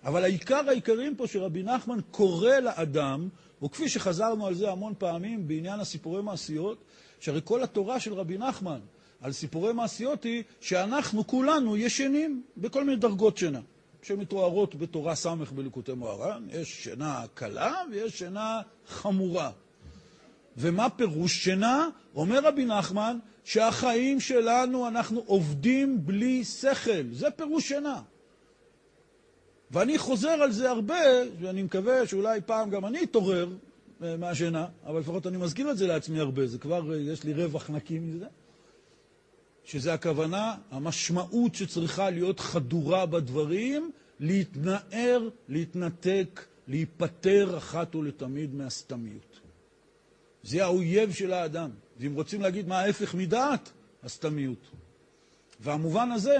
אבל העיקר העיקרים פה שרבי נחמן קורא לאדם, וכפי שחזרנו על זה המון פעמים בעניין הסיפורי מעשיות, שהרי כל התורה של רבי נחמן על סיפורי מעשיות היא שאנחנו כולנו ישנים בכל מיני דרגות שינה. שמתוארות בתורה ס' בליקוטי מוהר"ן, יש שינה קלה ויש שינה חמורה. ומה פירוש שינה? אומר רבי נחמן שהחיים שלנו, אנחנו עובדים בלי שכל. זה פירוש שינה. ואני חוזר על זה הרבה, ואני מקווה שאולי פעם גם אני אתעורר אה, מהשינה, אבל לפחות אני מזכיר את זה לעצמי הרבה, זה כבר, אה, יש לי רווח נקי מזה. שזה הכוונה, המשמעות שצריכה להיות חדורה בדברים, להתנער, להתנתק, להיפטר אחת ולתמיד מהסתמיות. זה האויב של האדם. ואם רוצים להגיד מה ההפך מדעת, הסתמיות. והמובן הזה,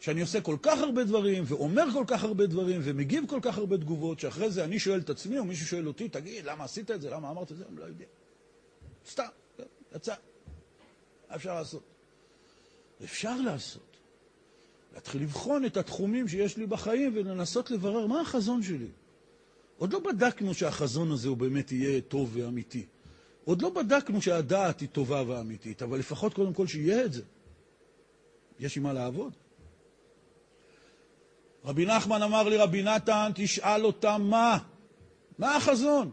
שאני עושה כל כך הרבה דברים, ואומר כל כך הרבה דברים, ומגיב כל כך הרבה תגובות, שאחרי זה אני שואל את עצמי, או מישהו שואל אותי, תגיד, למה עשית את זה? למה אמרת את זה? אני לא יודע. סתם, יצא. אפשר לעשות? אפשר לעשות. להתחיל לבחון את התחומים שיש לי בחיים ולנסות לברר מה החזון שלי. עוד לא בדקנו שהחזון הזה הוא באמת יהיה טוב ואמיתי. עוד לא בדקנו שהדעת היא טובה ואמיתית, אבל לפחות קודם כל שיהיה את זה. יש עם מה לעבוד. רבי נחמן אמר לי, רבי נתן, תשאל אותם מה? מה החזון?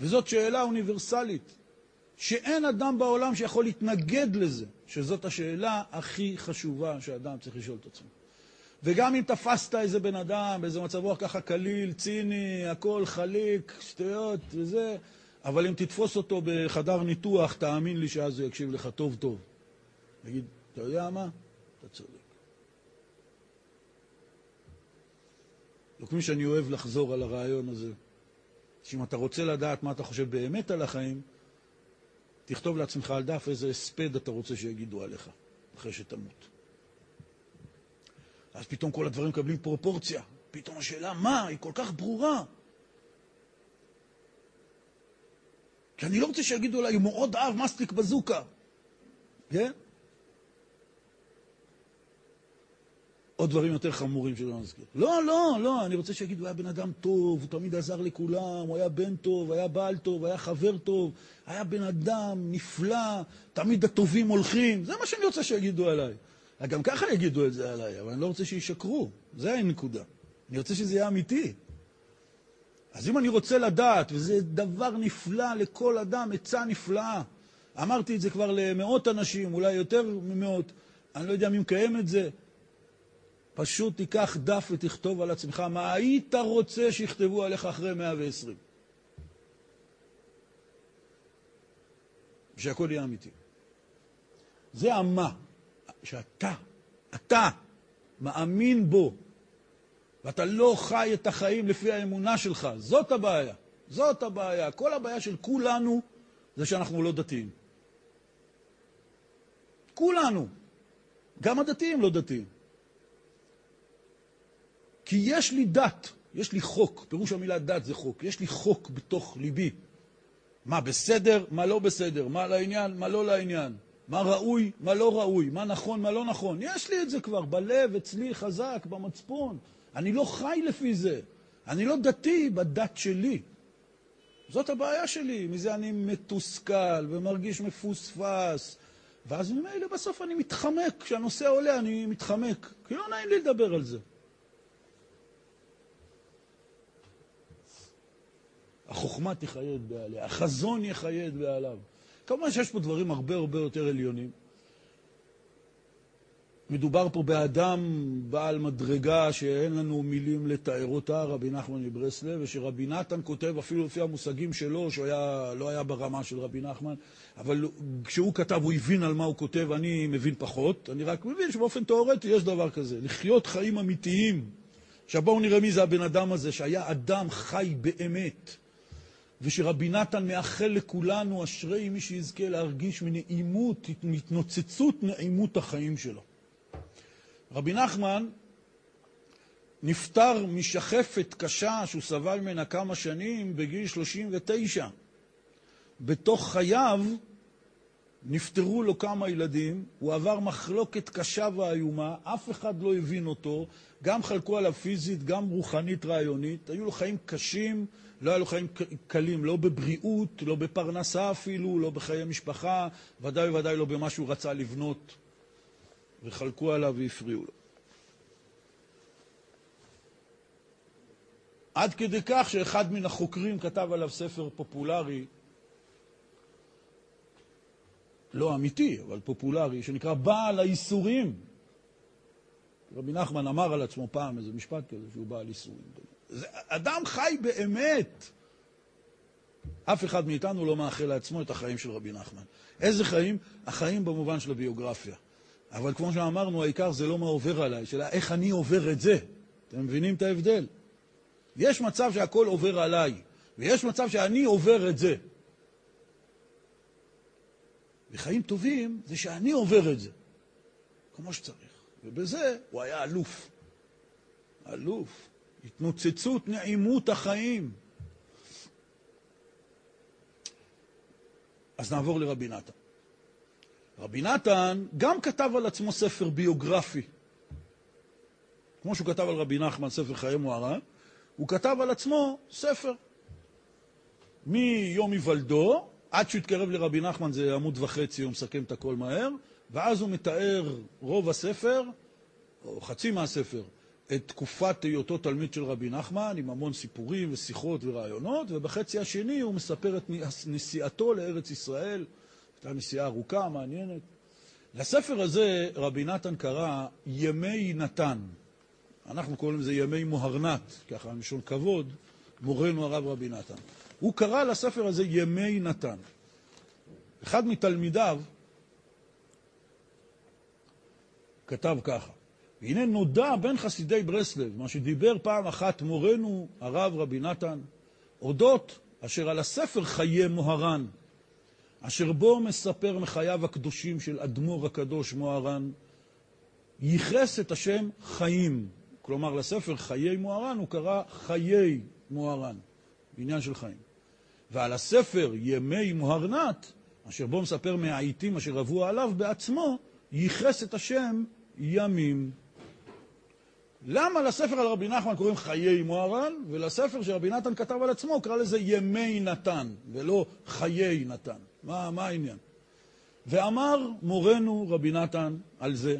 וזאת שאלה אוניברסלית. שאין אדם בעולם שיכול להתנגד לזה, שזאת השאלה הכי חשובה שאדם צריך לשאול את עצמו. וגם אם תפסת איזה בן אדם, באיזה מצב רוח ככה קליל, ציני, הכל חליק, שטויות וזה, אבל אם תתפוס אותו בחדר ניתוח, תאמין לי שאז הוא יקשיב לך טוב טוב. תגיד, אתה יודע מה? אתה צודק. וכפי שאני אוהב לחזור על הרעיון הזה, שאם אתה רוצה לדעת מה אתה חושב באמת על החיים, תכתוב לעצמך על דף איזה הספד אתה רוצה שיגידו עליך, אחרי שתמות. אז פתאום כל הדברים מקבלים פרופורציה. פתאום השאלה מה, היא כל כך ברורה. כי אני לא רוצה שיגידו עליי, הוא מאוד אהב מסטיק בזוקה. כן? עוד דברים יותר חמורים שלא נזכיר. לא, לא, לא, אני רוצה שיגידו, הוא היה בן אדם טוב, הוא תמיד עזר לכולם, הוא היה בן טוב, היה בעל טוב, היה חבר טוב, היה בן אדם נפלא, תמיד הטובים הולכים. זה מה שאני רוצה שיגידו עליי. גם ככה יגידו את זה עליי, אבל אני לא רוצה שישקרו. זה הנקודה. אני רוצה שזה יהיה אמיתי. אז אם אני רוצה לדעת, וזה דבר נפלא לכל אדם, עצה נפלאה, אמרתי את זה כבר למאות אנשים, אולי יותר ממאות, אני לא יודע מי מקיים את זה, פשוט תיקח דף ותכתוב על עצמך מה היית רוצה שיכתבו עליך אחרי 120. שהכל יהיה אמיתי. זה המה, שאתה, אתה, מאמין בו, ואתה לא חי את החיים לפי האמונה שלך. זאת הבעיה. זאת הבעיה. כל הבעיה של כולנו זה שאנחנו לא דתיים. כולנו. גם הדתיים לא דתיים. כי יש לי דת, יש לי חוק, פירוש המילה דת זה חוק, יש לי חוק בתוך ליבי. מה בסדר, מה לא בסדר, מה לעניין, מה לא לעניין, מה ראוי, מה לא ראוי, מה נכון, מה לא נכון. יש לי את זה כבר בלב, אצלי, חזק, במצפון. אני לא חי לפי זה. אני לא דתי בדת שלי. זאת הבעיה שלי, מזה אני מתוסכל ומרגיש מפוספס. ואז ממילא בסוף אני מתחמק, כשהנושא עולה אני מתחמק, כי לא נעים לי לדבר על זה. החוכמה תחייד בעליה, החזון יחייד בעליו. כמובן שיש פה דברים הרבה הרבה יותר עליונים. מדובר פה באדם בעל מדרגה שאין לנו מילים לתאר אותה, רבי נחמן מברסלב, ושרבי נתן כותב אפילו לפי המושגים שלו, שהוא היה, לא היה ברמה של רבי נחמן, אבל כשהוא כתב הוא הבין על מה הוא כותב, אני מבין פחות, אני רק מבין שבאופן תיאורטי יש דבר כזה, לחיות חיים אמיתיים. עכשיו בואו נראה מי זה הבן אדם הזה, שהיה אדם חי באמת. ושרבי נתן מאחל לכולנו, אשרי מי שיזכה להרגיש מנעימות, מהתנוצצות נעימות החיים שלו. רבי נחמן נפטר משחפת קשה שהוא סבל ממנה כמה שנים בגיל 39. בתוך חייו נפטרו לו כמה ילדים, הוא עבר מחלוקת קשה ואיומה, אף אחד לא הבין אותו, גם חלקו עליו פיזית, גם רוחנית רעיונית, היו לו חיים קשים, לא היו לו חיים קלים, לא בבריאות, לא בפרנסה אפילו, לא בחיי משפחה, ודאי וודאי לא במה שהוא רצה לבנות, וחלקו עליו והפריעו לו. עד כדי כך שאחד מן החוקרים כתב עליו ספר פופולרי, לא אמיתי, אבל פופולרי, שנקרא בעל האיסורים. רבי נחמן אמר על עצמו פעם איזה משפט כזה, שהוא בעל איסורים. זה אדם חי באמת. אף אחד מאיתנו לא מאחל לעצמו את החיים של רבי נחמן. איזה חיים? החיים במובן של הביוגרפיה. אבל כמו שאמרנו, העיקר זה לא מה עובר עליי, שאלה איך אני עובר את זה. אתם מבינים את ההבדל? יש מצב שהכל עובר עליי, ויש מצב שאני עובר את זה. וחיים טובים זה שאני עובר את זה, כמו שצריך. ובזה הוא היה אלוף. אלוף. התנוצצות נעימות החיים. אז נעבור לרבי נתן. רבי נתן גם כתב על עצמו ספר ביוגרפי. כמו שהוא כתב על רבי נחמן, ספר חיי מוהר"ן, הוא כתב על עצמו ספר. מיום היוולדו עד שהוא התקרב לרבי נחמן זה עמוד וחצי, הוא מסכם את הכל מהר, ואז הוא מתאר רוב הספר, או חצי מהספר, את תקופת היותו תלמיד של רבי נחמן, עם המון סיפורים ושיחות ורעיונות, ובחצי השני הוא מספר את נסיעתו לארץ ישראל, הייתה נסיעה ארוכה, מעניינת. לספר הזה רבי נתן קרא ימי נתן. אנחנו קוראים לזה ימי מוהרנת, ככה מלשון כבוד, מורנו הרב רבי נתן. הוא קרא לספר הזה ימי נתן. אחד מתלמידיו כתב ככה: והנה נודע בין חסידי ברסלב, מה שדיבר פעם אחת מורנו הרב רבי נתן, אודות אשר על הספר חיי מוהר"ן. אשר בו מספר מחייו הקדושים של אדמו"ר הקדוש מוהר"ן, ייחס את השם חיים. כלומר, לספר חיי מוהר"ן הוא קרא חיי מוהר"ן, בעניין של חיים. ועל הספר ימי מוהרנת, אשר בו מספר מהעיתים אשר עברו עליו בעצמו, ייחס את השם ימים. למה לספר על רבי נחמן קוראים חיי מוהר"ן, ולספר שרבי נתן כתב על עצמו קרא לזה ימי נתן, ולא חיי נתן? מה, מה העניין? ואמר מורנו רבי נתן על זה,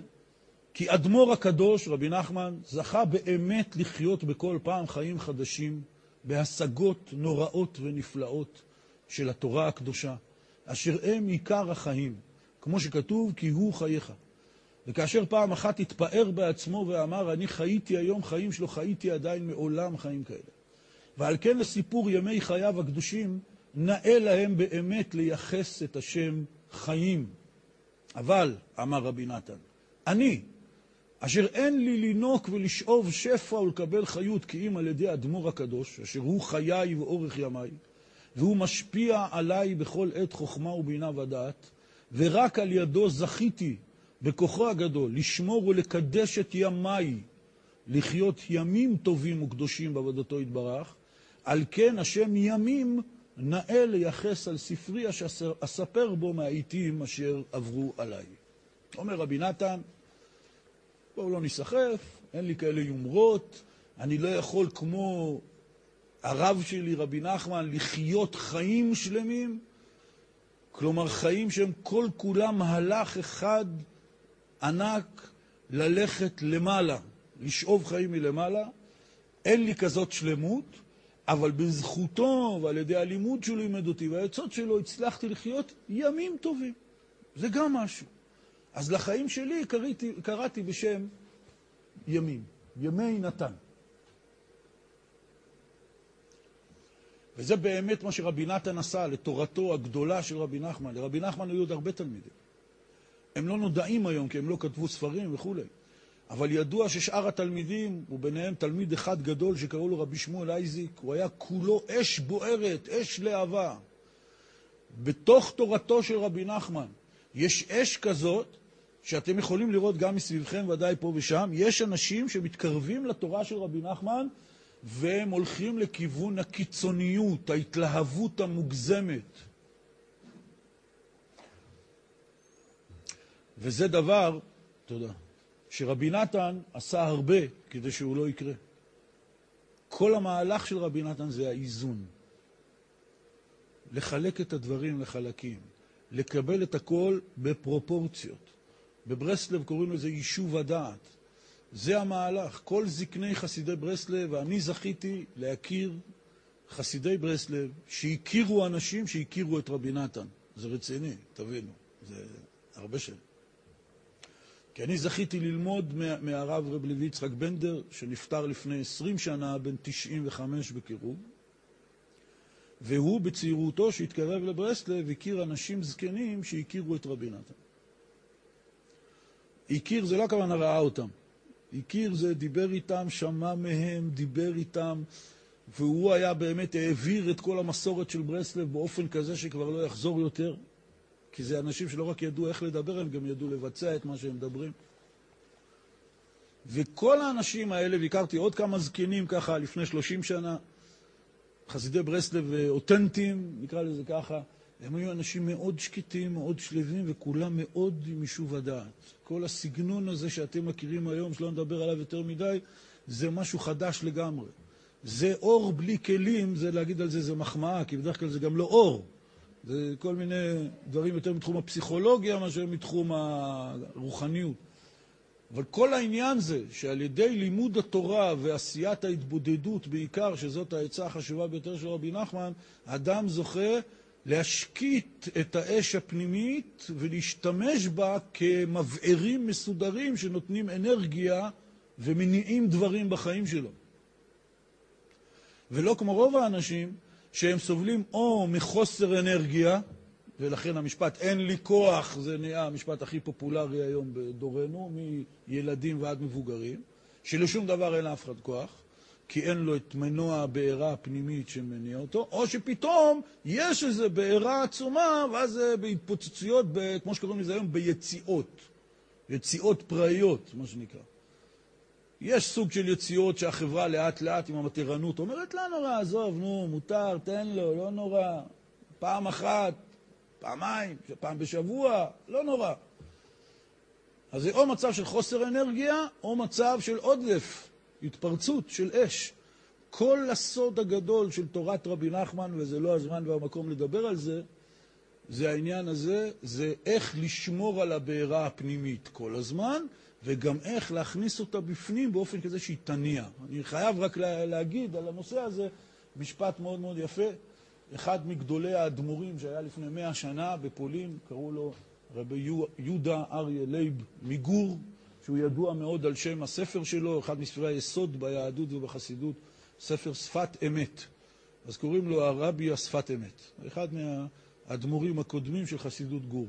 כי אדמו"ר הקדוש, רבי נחמן, זכה באמת לחיות בכל פעם חיים חדשים, בהשגות נוראות ונפלאות של התורה הקדושה, אשר הם עיקר החיים, כמו שכתוב, כי הוא חייך. וכאשר פעם אחת התפאר בעצמו ואמר, אני חייתי היום חיים שלו, חייתי עדיין מעולם חיים כאלה. ועל כן לסיפור ימי חייו הקדושים, נאה להם באמת לייחס את השם חיים. אבל, אמר רבי נתן, אני, אשר אין לי לינוק ולשאוב שפע ולקבל חיות כי אם על ידי אדמו"ר הקדוש, אשר הוא חיי ואורך ימיי, והוא משפיע עליי בכל עת חוכמה ובינה ודעת, ורק על ידו זכיתי בכוחו הגדול לשמור ולקדש את ימיי, לחיות ימים טובים וקדושים בעבודתו יתברך, על כן השם ימים נאה לייחס על ספרי אשר אספר בו מהעיתים אשר עברו עליי. אומר רבי נתן, בואו לא ניסחף, אין לי כאלה יומרות, אני לא יכול כמו הרב שלי, רבי נחמן, לחיות חיים שלמים, כלומר חיים שהם כל כולם מהלך אחד ענק ללכת למעלה, לשאוב חיים מלמעלה. אין לי כזאת שלמות, אבל בזכותו ועל ידי הלימוד שהוא לימד אותי והעצות שלו הצלחתי לחיות ימים טובים. זה גם משהו. אז לחיים שלי קראתי, קראתי בשם ימים, ימי נתן. וזה באמת מה שרבי נתן עשה לתורתו הגדולה של רבי נחמן. לרבי נחמן היו עוד הרבה תלמידים. הם לא נודעים היום כי הם לא כתבו ספרים וכולי. אבל ידוע ששאר התלמידים, וביניהם תלמיד אחד גדול שקראו לו רבי שמואל אייזיק, הוא היה כולו אש בוערת, אש להבה. בתוך תורתו של רבי נחמן יש אש כזאת שאתם יכולים לראות גם מסביבכם, ודאי פה ושם, יש אנשים שמתקרבים לתורה של רבי נחמן והם הולכים לכיוון הקיצוניות, ההתלהבות המוגזמת. וזה דבר, תודה, שרבי נתן עשה הרבה כדי שהוא לא יקרה. כל המהלך של רבי נתן זה האיזון. לחלק את הדברים לחלקים, לקבל את הכל בפרופורציות. בברסלב קוראים לזה יישוב הדעת. זה המהלך. כל זקני חסידי ברסלב, ואני זכיתי להכיר חסידי ברסלב שהכירו אנשים שהכירו את רבי נתן. זה רציני, תבינו, זה הרבה שנים. כי אני זכיתי ללמוד מהרב רב לוי יצחק בנדר, שנפטר לפני 20 שנה, בן 95 בקירוב, והוא בצעירותו, שהתקרב לברסלב, הכיר אנשים זקנים שהכירו את רבי נתן. הכיר זה לא הכוונה ראה אותם. הכיר זה דיבר איתם, שמע מהם, דיבר איתם, והוא היה באמת, העביר את כל המסורת של ברסלב באופן כזה שכבר לא יחזור יותר. כי זה אנשים שלא רק ידעו איך לדבר, הם גם ידעו לבצע את מה שהם מדברים. וכל האנשים האלה, והכרתי עוד כמה זקנים ככה לפני 30 שנה, חסידי ברסלב אותנטיים, נקרא לזה ככה, הם היו אנשים מאוד שקטים, מאוד שלווים, וכולם מאוד עם יישוב הדעת. כל הסגנון הזה שאתם מכירים היום, שלא נדבר עליו יותר מדי, זה משהו חדש לגמרי. זה אור בלי כלים, זה להגיד על זה זה מחמאה, כי בדרך כלל זה גם לא אור. זה כל מיני דברים יותר מתחום הפסיכולוגיה מאשר מתחום הרוחניות. אבל כל העניין זה שעל ידי לימוד התורה ועשיית ההתבודדות בעיקר, שזאת העצה החשובה ביותר של רבי נחמן, אדם זוכה להשקיט את האש הפנימית ולהשתמש בה כמבערים מסודרים שנותנים אנרגיה ומניעים דברים בחיים שלו. ולא כמו רוב האנשים שהם סובלים או מחוסר אנרגיה, ולכן המשפט אין לי כוח זה נהיה המשפט הכי פופולרי היום בדורנו, מילדים ועד מבוגרים, שלשום דבר אין לאף אחד כוח, כי אין לו את מנוע הבעירה הפנימית שמניע אותו, או שפתאום יש איזו בעירה עצומה, ואז זה בהתפוצצויות, כמו שקוראים לזה היום, ביציאות. יציאות פראיות, מה שנקרא. יש סוג של יציאות שהחברה לאט לאט עם המתירנות אומרת, לא נורא, עזוב, נו, מותר, תן לו, לא נורא. פעם אחת, פעמיים, פעם בשבוע, לא נורא. אז זה או מצב של חוסר אנרגיה, או מצב של עודף, התפרצות של אש. כל הסוד הגדול של תורת רבי נחמן, וזה לא הזמן והמקום לדבר על זה, זה העניין הזה, זה איך לשמור על הבעירה הפנימית כל הזמן, וגם איך להכניס אותה בפנים באופן כזה שהיא תניע. אני חייב רק להגיד על הנושא הזה משפט מאוד מאוד יפה. אחד מגדולי האדמו"רים שהיה לפני מאה שנה בפולין, קראו לו רבי יהודה אריה לייב מגור, שהוא ידוע מאוד על שם הספר שלו, אחד מספרי היסוד ביהדות ובחסידות, ספר שפת אמת. אז קוראים לו הרבי השפת אמת, אחד מהאדמו"רים הקודמים של חסידות גור.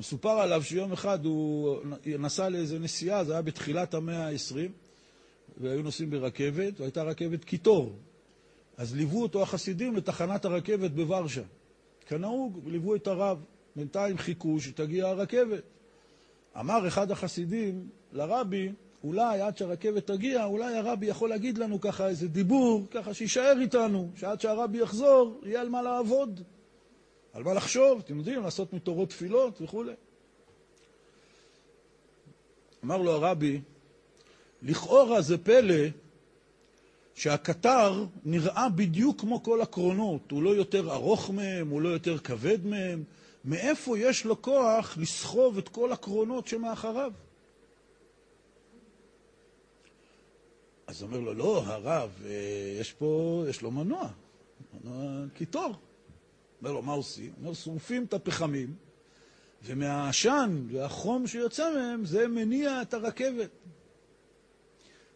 מסופר עליו שיום אחד הוא נסע לאיזה נסיעה, זה היה בתחילת המאה ה-20, והיו נוסעים ברכבת, והייתה רכבת קיטור. אז ליוו אותו החסידים לתחנת הרכבת בוורשה. כנהוג, ליוו את הרב. בינתיים חיכו שתגיע הרכבת. אמר אחד החסידים לרבי, אולי עד שהרכבת תגיע, אולי הרבי יכול להגיד לנו ככה איזה דיבור, ככה שיישאר איתנו, שעד שהרבי יחזור, יהיה על מה לעבוד, על מה לחשוב, אתם יודעים, לעשות מתורות תפילות וכולי. אמר לו הרבי, לכאורה זה פלא שהקטר נראה בדיוק כמו כל הקרונות, הוא לא יותר ארוך מהם, הוא לא יותר כבד מהם, מאיפה יש לו כוח לסחוב את כל הקרונות שמאחריו? אז אומר לו, לא, הרב, אה, יש פה, יש לו מנוע, מנוע קיטור. אומר לו, מה עושים? אומר, שורפים את הפחמים, ומהעשן והחום שיוצא מהם, זה מניע את הרכבת.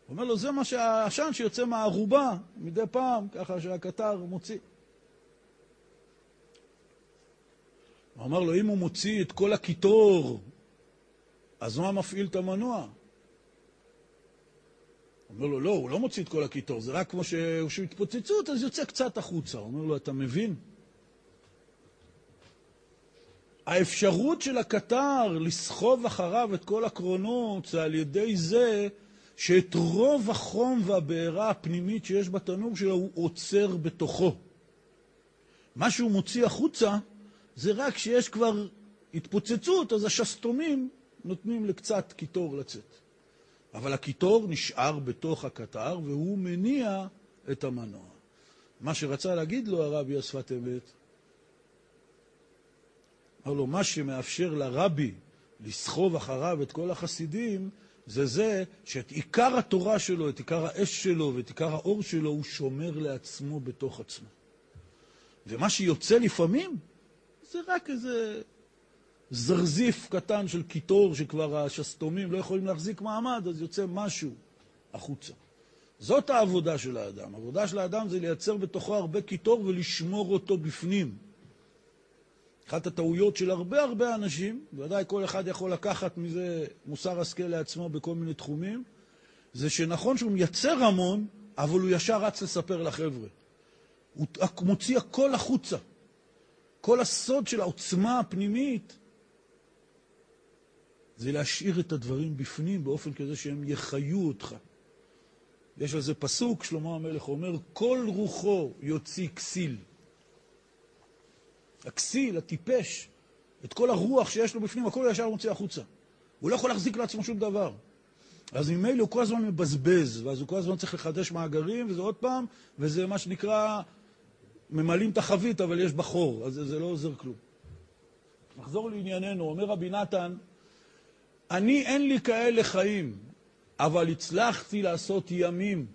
הוא אומר לו, זה מה שהעשן שיוצא מהערובה מדי פעם, ככה שהקטר מוציא. הוא אמר לו, אם הוא מוציא את כל הקיטור, אז מה מפעיל את המנוע? הוא אומר לו, לא, הוא לא מוציא את כל הקיטור, זה רק כמו שהוא התפוצצות, אז יוצא קצת החוצה. הוא אומר לו, אתה מבין? האפשרות של הקטר לסחוב אחריו את כל הקרונות זה על ידי זה שאת רוב החום והבעירה הפנימית שיש בתנור שלו הוא עוצר בתוכו. מה שהוא מוציא החוצה זה רק כשיש כבר התפוצצות, אז השסתומים נותנים לקצת קיטור לצאת. אבל הקיטור נשאר בתוך הקטר והוא מניע את המנוע. מה שרצה להגיד לו הרבי השפת אמת, לו, מה שמאפשר לרבי לסחוב אחריו את כל החסידים, זה זה שאת עיקר התורה שלו, את עיקר האש שלו ואת עיקר האור שלו, הוא שומר לעצמו בתוך עצמו. ומה שיוצא לפעמים, זה רק איזה זרזיף קטן של קיטור שכבר השסתומים לא יכולים להחזיק מעמד, אז יוצא משהו החוצה. זאת העבודה של האדם. העבודה של האדם זה לייצר בתוכו הרבה קיטור ולשמור אותו בפנים. אחת הטעויות של הרבה הרבה אנשים, ודאי כל אחד יכול לקחת מזה מוסר השכל לעצמו בכל מיני תחומים, זה שנכון שהוא מייצר המון, אבל הוא ישר רץ לספר לחבר'ה. הוא מוציא הכל החוצה. כל הסוד של העוצמה הפנימית זה להשאיר את הדברים בפנים באופן כזה שהם יחיו אותך. יש על זה פסוק, שלמה המלך אומר, כל רוחו יוציא כסיל. הכסיל, הטיפש, את כל הרוח שיש לו בפנים, הכל ישר מוציא החוצה. הוא לא יכול להחזיק לעצמו שום דבר. אז ממילא הוא כל הזמן מבזבז, ואז הוא כל הזמן צריך לחדש מאגרים, וזה עוד פעם, וזה מה שנקרא ממלאים את החבית, אבל יש בה חור, אז זה לא עוזר כלום. נחזור לענייננו, אומר רבי נתן, אני אין לי כאלה חיים, אבל הצלחתי לעשות ימים.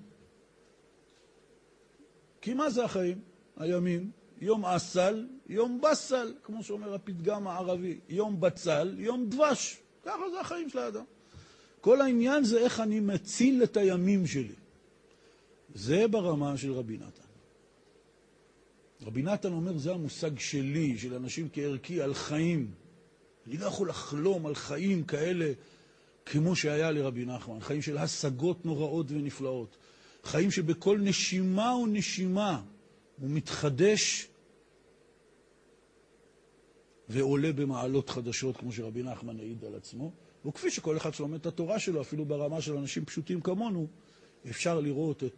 כי מה זה החיים? הימים, יום אסל, יום בסל, כמו שאומר הפתגם הערבי, יום בצל, יום דבש. ככה זה החיים של האדם. כל העניין זה איך אני מציל את הימים שלי. זה ברמה של רבי נתן. רבי נתן אומר, זה המושג שלי, של אנשים כערכי, על חיים. אני לא יכול לחלום על חיים כאלה כמו שהיה לרבי נחמן, חיים של השגות נוראות ונפלאות, חיים שבכל נשימה ונשימה הוא מתחדש ועולה במעלות חדשות, כמו שרבי נחמן העיד על עצמו. וכפי שכל אחד שלומד את התורה שלו, אפילו ברמה של אנשים פשוטים כמונו, אפשר לראות את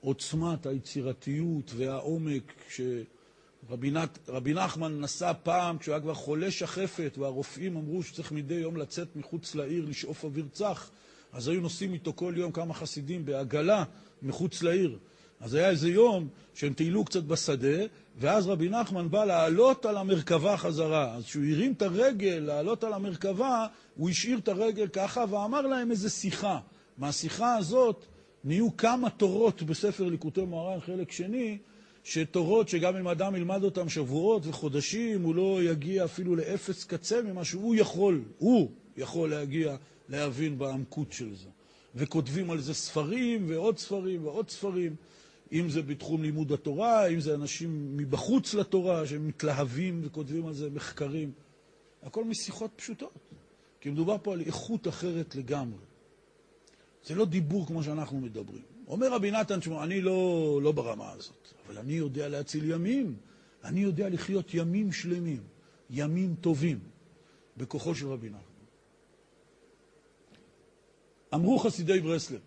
עוצמת היצירתיות והעומק שרבי נחמן נסע פעם כשהוא היה כבר חולה שחפת והרופאים אמרו שצריך מדי יום לצאת מחוץ לעיר לשאוף אוויר צח אז היו נוסעים איתו כל יום כמה חסידים בעגלה מחוץ לעיר. אז היה איזה יום שהם טיילו קצת בשדה, ואז רבי נחמן בא לעלות על המרכבה חזרה. אז כשהוא הרים את הרגל לעלות על המרכבה, הוא השאיר את הרגל ככה ואמר להם איזה שיחה. מהשיחה הזאת נהיו כמה תורות בספר ליקוטי מוהר"ן, חלק שני, שתורות שגם אם אדם ילמד אותם שבועות וחודשים, הוא לא יגיע אפילו לאפס קצה ממה שהוא יכול, הוא יכול להגיע להבין בעמקות של זה. וכותבים על זה ספרים ועוד ספרים ועוד ספרים, אם זה בתחום לימוד התורה, אם זה אנשים מבחוץ לתורה שמתלהבים וכותבים על זה מחקרים. הכל משיחות פשוטות, כי מדובר פה על איכות אחרת לגמרי. זה לא דיבור כמו שאנחנו מדברים. אומר רבי נתן, תשמעו, אני לא, לא ברמה הזאת, אבל אני יודע להציל ימים. אני יודע לחיות ימים שלמים, ימים טובים, בכוחו של רבי נחמן. אמרו חסידי ברסלב,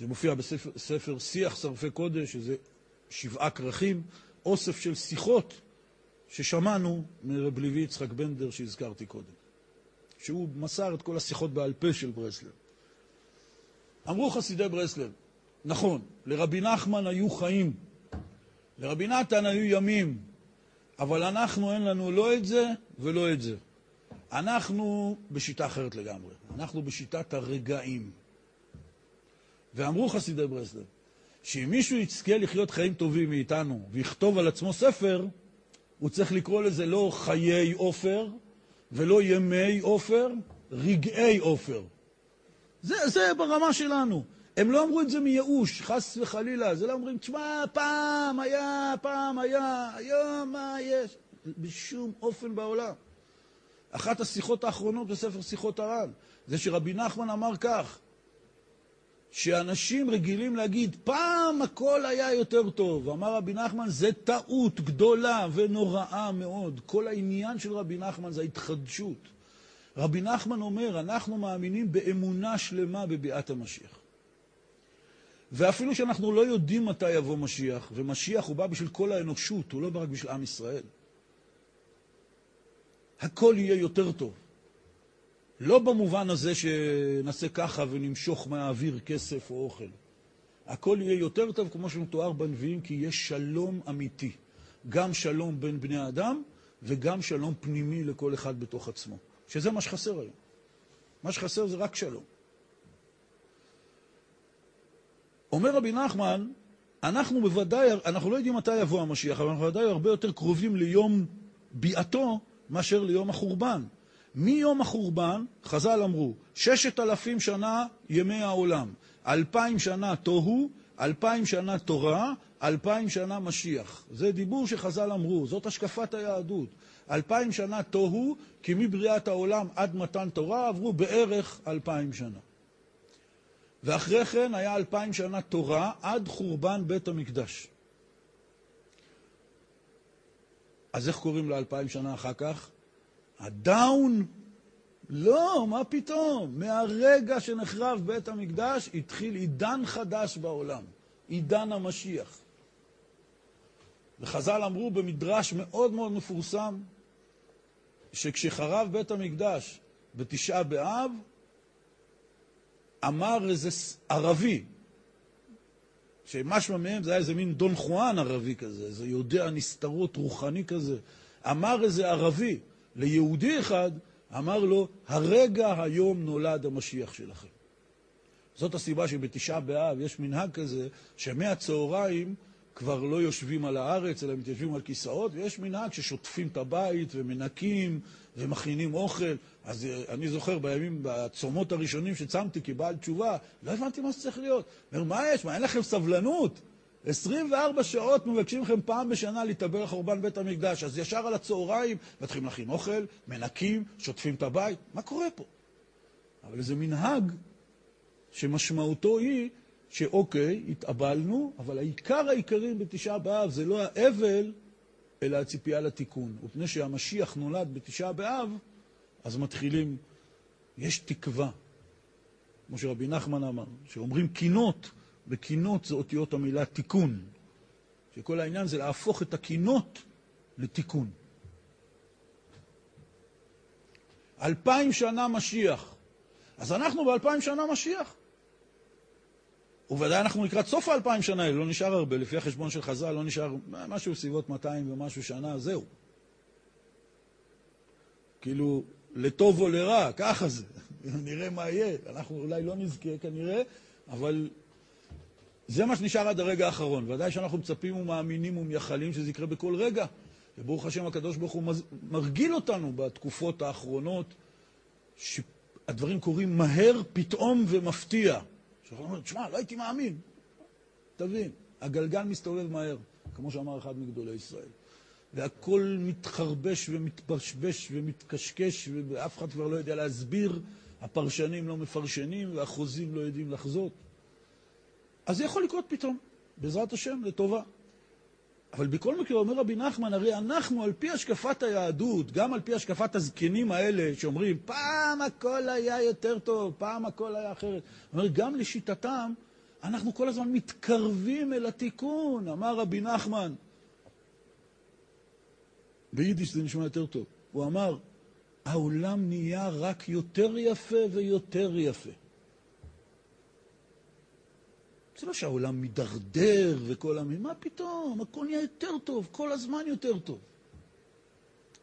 זה מופיע בספר שיח שרפי קודש, שזה שבעה כרכים, אוסף של שיחות ששמענו מרב לוי יצחק בנדר שהזכרתי קודם. שהוא מסר את כל השיחות בעל פה של ברסלב. אמרו חסידי ברסלב, נכון, לרבי נחמן היו חיים, לרבי נתן היו ימים, אבל אנחנו אין לנו לא את זה ולא את זה. אנחנו בשיטה אחרת לגמרי, אנחנו בשיטת הרגעים. ואמרו חסידי ברסלב, שאם מישהו יזכה לחיות חיים טובים מאיתנו ויכתוב על עצמו ספר, הוא צריך לקרוא לזה לא חיי עופר, ולא ימי עופר, רגעי עופר. זה, זה ברמה שלנו. הם לא אמרו את זה מייאוש, חס וחלילה. זה לא אומרים, תשמע, פעם היה, פעם היה, היום מה יש? בשום אופן בעולם. אחת השיחות האחרונות בספר שיחות הר"ן, זה שרבי נחמן אמר כך, שאנשים רגילים להגיד, פעם הכל היה יותר טוב. אמר רבי נחמן, זה טעות גדולה ונוראה מאוד. כל העניין של רבי נחמן זה ההתחדשות. רבי נחמן אומר, אנחנו מאמינים באמונה שלמה בביאת המשיח. ואפילו שאנחנו לא יודעים מתי יבוא משיח, ומשיח הוא בא בשביל כל האנושות, הוא לא בא רק בשביל עם ישראל. הכל יהיה יותר טוב. לא במובן הזה שנעשה ככה ונמשוך מהאוויר כסף או אוכל. הכל יהיה יותר טוב, כמו שמתואר בנביאים, כי יש שלום אמיתי. גם שלום בין בני אדם וגם שלום פנימי לכל אחד בתוך עצמו. שזה מה שחסר היום. מה שחסר זה רק שלום. אומר רבי נחמן, אנחנו בוודאי, אנחנו לא יודעים מתי יבוא המשיח, אבל אנחנו בוודאי הרבה יותר קרובים ליום ביאתו מאשר ליום החורבן. מיום החורבן, חז"ל אמרו, ששת אלפים שנה ימי העולם, אלפיים שנה תוהו, אלפיים שנה תורה, אלפיים שנה משיח. זה דיבור שחז"ל אמרו, זאת השקפת היהדות. אלפיים שנה תוהו, כי מבריאת העולם עד מתן תורה עברו בערך אלפיים שנה. ואחרי כן היה אלפיים שנה תורה עד חורבן בית המקדש. אז איך קוראים לאלפיים שנה אחר כך? הדאון? לא, מה פתאום? מהרגע שנחרב בית המקדש התחיל עידן חדש בעולם, עידן המשיח. וחז"ל אמרו במדרש מאוד מאוד מפורסם, שכשחרב בית המקדש בתשעה באב, אמר איזה ערבי, שמשמע מהם זה היה איזה מין דון חואן ערבי כזה, איזה יודע נסתרות רוחני כזה, אמר איזה ערבי, ליהודי אחד, אמר לו, הרגע היום נולד המשיח שלכם. זאת הסיבה שבתשעה באב יש מנהג כזה, שמהצהריים כבר לא יושבים על הארץ, אלא מתיישבים על כיסאות, ויש מנהג ששוטפים את הבית ומנקים ומכינים אוכל. אז אה, אני זוכר בימים, בצומות הראשונים שצמתי כבעל תשובה, לא הבנתי מה זה צריך להיות. אומר, מה יש? מה, אין לכם סבלנות? 24 שעות מבקשים לכם פעם בשנה להתאבר לחורבן בית המקדש. אז ישר על הצהריים מתחילים להכין אוכל, מנקים, שוטפים את הבית. מה קורה פה? אבל זה מנהג שמשמעותו היא שאוקיי, התאבלנו, אבל העיקר העיקרי בתשעה באב זה לא האבל, אלא הציפייה לתיקון. ופני שהמשיח נולד בתשעה באב, אז מתחילים, יש תקווה. כמו שרבי נחמן אמר, שאומרים קינות, וקינות זה אותיות המילה תיקון. שכל העניין זה להפוך את הקינות לתיקון. אלפיים שנה משיח. אז אנחנו באלפיים שנה משיח. וודאי אנחנו לקראת סוף האלפיים שנה, לא נשאר הרבה, לפי החשבון של חז"ל, לא נשאר משהו בסביבות 200 ומשהו שנה, זהו. כאילו, לטוב או לרע, ככה זה. נראה מה יהיה. אנחנו אולי לא נזכה כנראה, אבל זה מה שנשאר עד הרגע האחרון. ודאי שאנחנו מצפים ומאמינים ומייחלים שזה יקרה בכל רגע. וברוך השם הקדוש ברוך הוא מרגיל אותנו בתקופות האחרונות, שהדברים קורים מהר, פתאום ומפתיע. שאנחנו אומרים, תשמע, לא הייתי מאמין. תבין, הגלגל מסתובב מהר, כמו שאמר אחד מגדולי ישראל. והכל מתחרבש ומתבשבש ומתקשקש, ואף אחד כבר לא יודע להסביר, הפרשנים לא מפרשנים והחוזים לא יודעים לחזות. אז זה יכול לקרות פתאום, בעזרת השם, לטובה. אבל בכל מקרה, אומר רבי נחמן, הרי אנחנו, על פי השקפת היהדות, גם על פי השקפת הזקנים האלה, שאומרים, פעם הכל היה יותר טוב, פעם הכל היה אחרת. אומר, גם לשיטתם, אנחנו כל הזמן מתקרבים אל התיקון, אמר רבי נחמן. ביידיש זה נשמע יותר טוב. הוא אמר, העולם נהיה רק יותר יפה ויותר יפה. זה לא שהעולם מידרדר וכל המין, מה פתאום? הכל נהיה יותר טוב, כל הזמן יותר טוב.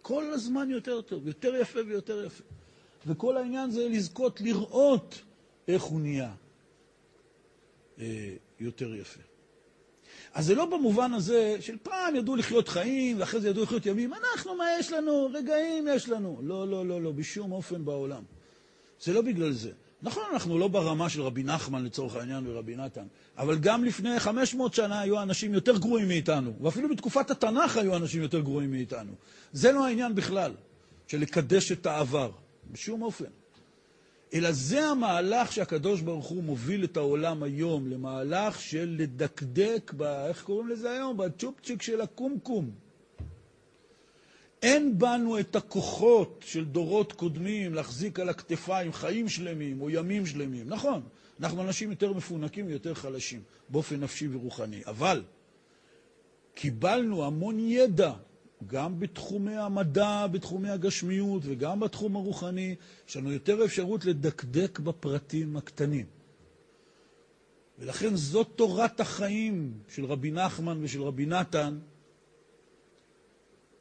כל הזמן יותר טוב, יותר יפה ויותר יפה. וכל העניין זה לזכות לראות איך הוא נהיה אה, יותר יפה. אז זה לא במובן הזה של פעם ידעו לחיות חיים, ואחרי זה ידעו לחיות ימים. אנחנו, מה יש לנו? רגעים יש לנו. לא, לא, לא, לא, בשום אופן בעולם. זה לא בגלל זה. נכון, אנחנו לא ברמה של רבי נחמן לצורך העניין ורבי נתן, אבל גם לפני 500 שנה היו אנשים יותר גרועים מאיתנו, ואפילו בתקופת התנ"ך היו אנשים יותר גרועים מאיתנו. זה לא העניין בכלל, של לקדש את העבר, בשום אופן. אלא זה המהלך שהקדוש ברוך הוא מוביל את העולם היום, למהלך של לדקדק, ב, איך קוראים לזה היום? בצ'ופצ'יק של הקומקום. אין בנו את הכוחות של דורות קודמים להחזיק על הכתפיים חיים שלמים או ימים שלמים. נכון, אנחנו אנשים יותר מפונקים ויותר חלשים, באופן נפשי ורוחני. אבל קיבלנו המון ידע, גם בתחומי המדע, בתחומי הגשמיות וגם בתחום הרוחני, יש לנו יותר אפשרות לדקדק בפרטים הקטנים. ולכן זאת תורת החיים של רבי נחמן ושל רבי נתן,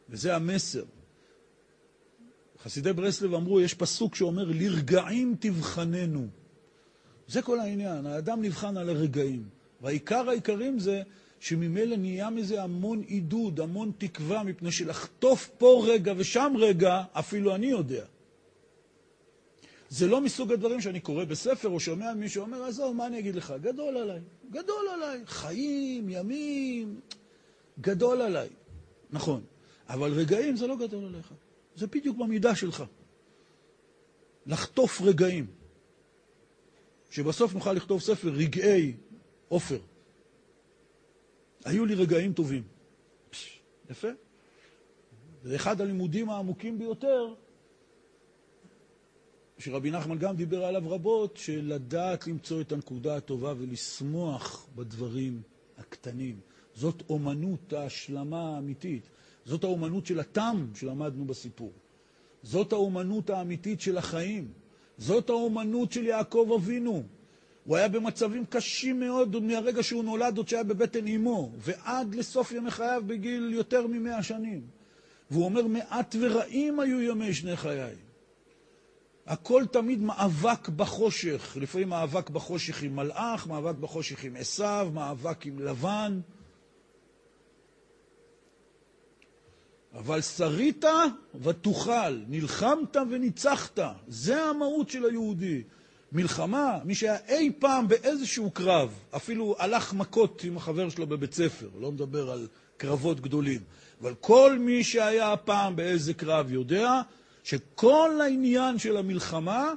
וזה המסר. חסידי ברסלב אמרו, יש פסוק שאומר, לרגעים תבחננו. זה כל העניין, האדם נבחן על הרגעים. והעיקר העיקרים זה שממילא נהיה מזה המון עידוד, המון תקווה, מפני שלחטוף פה רגע ושם רגע, אפילו אני יודע. זה לא מסוג הדברים שאני קורא בספר או שומע מישהו אומר, עזוב, מה אני אגיד לך? גדול עליי. גדול עליי. חיים, ימים, גדול עליי. נכון. אבל רגעים זה לא גדול עליך. זה בדיוק במידה שלך. לחטוף רגעים. שבסוף נוכל לכתוב ספר רגעי עופר. היו לי רגעים טובים. פש, יפה. זה אחד הלימודים העמוקים ביותר, שרבי נחמן גם דיבר עליו רבות, של לדעת למצוא את הנקודה הטובה ולשמוח בדברים הקטנים. זאת אומנות ההשלמה האמיתית. זאת האומנות של התם שלמדנו בסיפור. זאת האומנות האמיתית של החיים. זאת האומנות של יעקב אבינו. הוא היה במצבים קשים מאוד עוד מהרגע שהוא נולד, עוד שהיה בבטן אמו, ועד לסוף ימי חייו בגיל יותר ממאה שנים. והוא אומר, מעט ורעים היו ימי שני חיי. הכל תמיד מאבק בחושך, לפעמים מאבק בחושך עם מלאך, מאבק בחושך עם עשיו, מאבק עם לבן. אבל שרית ותוכל, נלחמת וניצחת. זה המהות של היהודי. מלחמה, מי שהיה אי פעם באיזשהו קרב, אפילו הלך מכות עם החבר שלו בבית ספר, לא מדבר על קרבות גדולים, אבל כל מי שהיה פעם באיזה קרב יודע שכל העניין של המלחמה,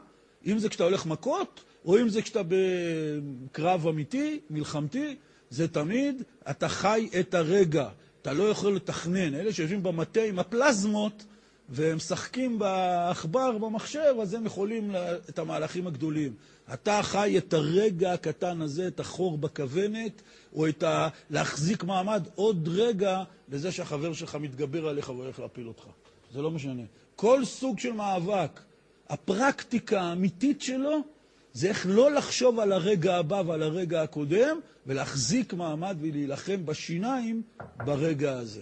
אם זה כשאתה הולך מכות, או אם זה כשאתה בקרב אמיתי, מלחמתי, זה תמיד, אתה חי את הרגע, אתה לא יכול לתכנן. אלה שיושבים במטה עם הפלזמות, והם משחקים בעכבר, במחשב, אז הם יכולים את המהלכים הגדולים. אתה חי את הרגע הקטן הזה, את החור בכוונת, או את ה... להחזיק מעמד עוד רגע לזה שהחבר שלך מתגבר עליך והולך להפיל אותך. זה לא משנה. כל סוג של מאבק, הפרקטיקה האמיתית שלו, זה איך לא לחשוב על הרגע הבא ועל הרגע הקודם, ולהחזיק מעמד ולהילחם בשיניים ברגע הזה.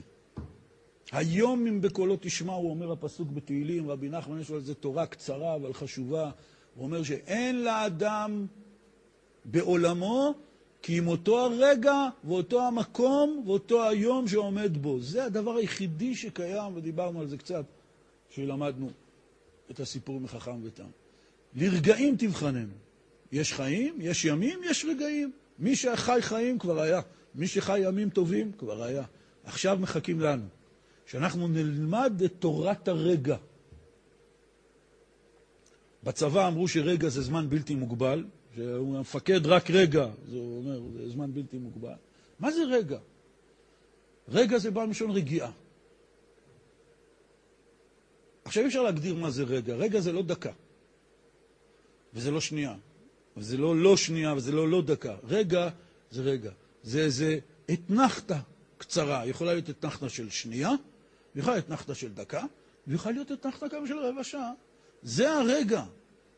היום אם בקולו תשמעו, אומר הפסוק בתהילים, רבי נחמן יש לו על זה תורה קצרה אבל חשובה, הוא אומר שאין לאדם בעולמו כי אם אותו הרגע ואותו המקום ואותו היום שעומד בו. זה הדבר היחידי שקיים, ודיברנו על זה קצת כשלמדנו את הסיפור מחכם ותם. לרגעים תבחננו. יש חיים, יש ימים, יש רגעים. מי שחי חיים כבר היה. מי שחי ימים טובים כבר היה. עכשיו מחכים לנו. שאנחנו נלמד את תורת הרגע. בצבא אמרו שרגע זה זמן בלתי מוגבל, שהוא מפקד רק רגע, זה אומר, זה זמן בלתי מוגבל. מה זה רגע? רגע זה בא מלשון רגיעה. עכשיו אי אפשר להגדיר מה זה רגע. רגע זה לא דקה, וזה לא שנייה, וזה לא לא שנייה, וזה לא לא דקה. רגע זה רגע. זה איזה אתנחתה קצרה. יכולה להיות אתנחתה של שנייה, יכולה להיות אתנחתה של דקה, ויכולה להיות אתנחתה גם של רבע שעה. זה הרגע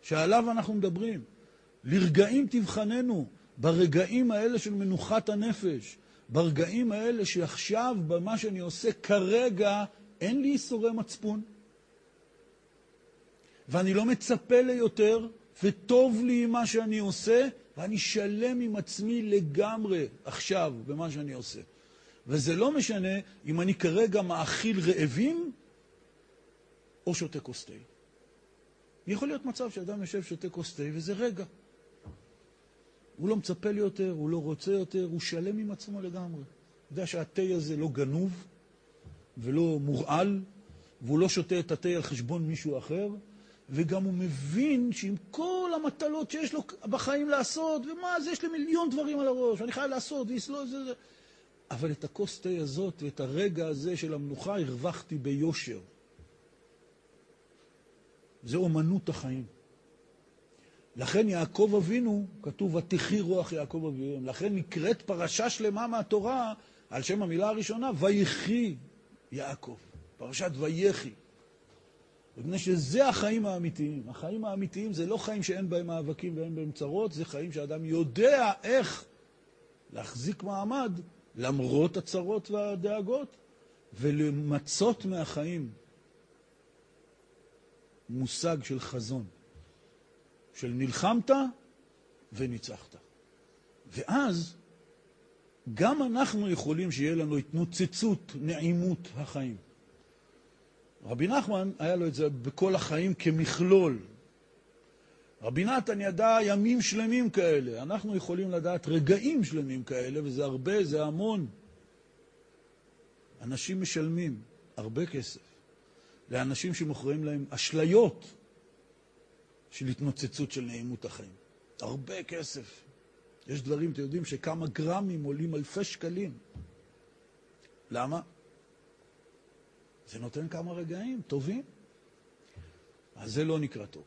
שעליו אנחנו מדברים. לרגעים תבחננו, ברגעים האלה של מנוחת הנפש, ברגעים האלה שעכשיו, במה שאני עושה כרגע, אין לי ייסורי מצפון. ואני לא מצפה ליותר, וטוב לי עם מה שאני עושה, ואני שלם עם עצמי לגמרי עכשיו במה שאני עושה. וזה לא משנה אם אני כרגע מאכיל רעבים או שותה כוס תה. יכול להיות מצב שאדם יושב שותה כוס תה וזה רגע. הוא לא מצפה לי יותר, הוא לא רוצה יותר, הוא שלם עם עצמו לגמרי. הוא יודע שהתה הזה לא גנוב ולא מורעל, והוא לא שותה את התה על חשבון מישהו אחר, וגם הוא מבין שעם כל המטלות שיש לו בחיים לעשות, ומה זה, יש לי מיליון דברים על הראש, אני חייב לעשות, ויסלול, זה, זה. אבל את הכוס תה הזאת ואת הרגע הזה של המנוחה הרווחתי ביושר. זה אומנות החיים. לכן יעקב אבינו, כתוב, ותחי רוח יעקב אביהם. לכן נקראת פרשה שלמה מהתורה על שם המילה הראשונה, ויחי יעקב. פרשת ויחי. מפני שזה החיים האמיתיים. החיים האמיתיים זה לא חיים שאין בהם מאבקים ואין בהם צרות, זה חיים שאדם יודע איך להחזיק מעמד למרות הצרות והדאגות, ולמצות מהחיים מושג של חזון, של נלחמת וניצחת. ואז גם אנחנו יכולים שיהיה לנו התנוצצות, נעימות החיים. רבי נחמן, היה לו את זה בכל החיים כמכלול. רבי נתן ידע ימים שלמים כאלה, אנחנו יכולים לדעת רגעים שלמים כאלה, וזה הרבה, זה המון. אנשים משלמים הרבה כסף לאנשים שמוכרים להם אשליות של התנוצצות של נעימות החיים. הרבה כסף. יש דברים, אתם יודעים, שכמה גרמים עולים אלפי שקלים. למה? זה נותן כמה רגעים טובים. אז זה לא נקרא טוב.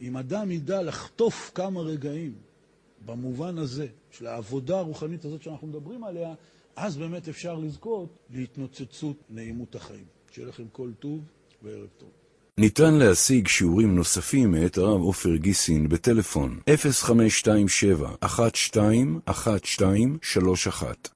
אם אדם ידע לחטוף כמה רגעים במובן הזה, של העבודה הרוחנית הזאת שאנחנו מדברים עליה, אז באמת אפשר לזכות להתנוצצות נעימות החיים. שיהיה לכם כל טוב וערב טוב. ניתן להשיג שיעורים נוספים מאת הרב עופר גיסין בטלפון 0527 121231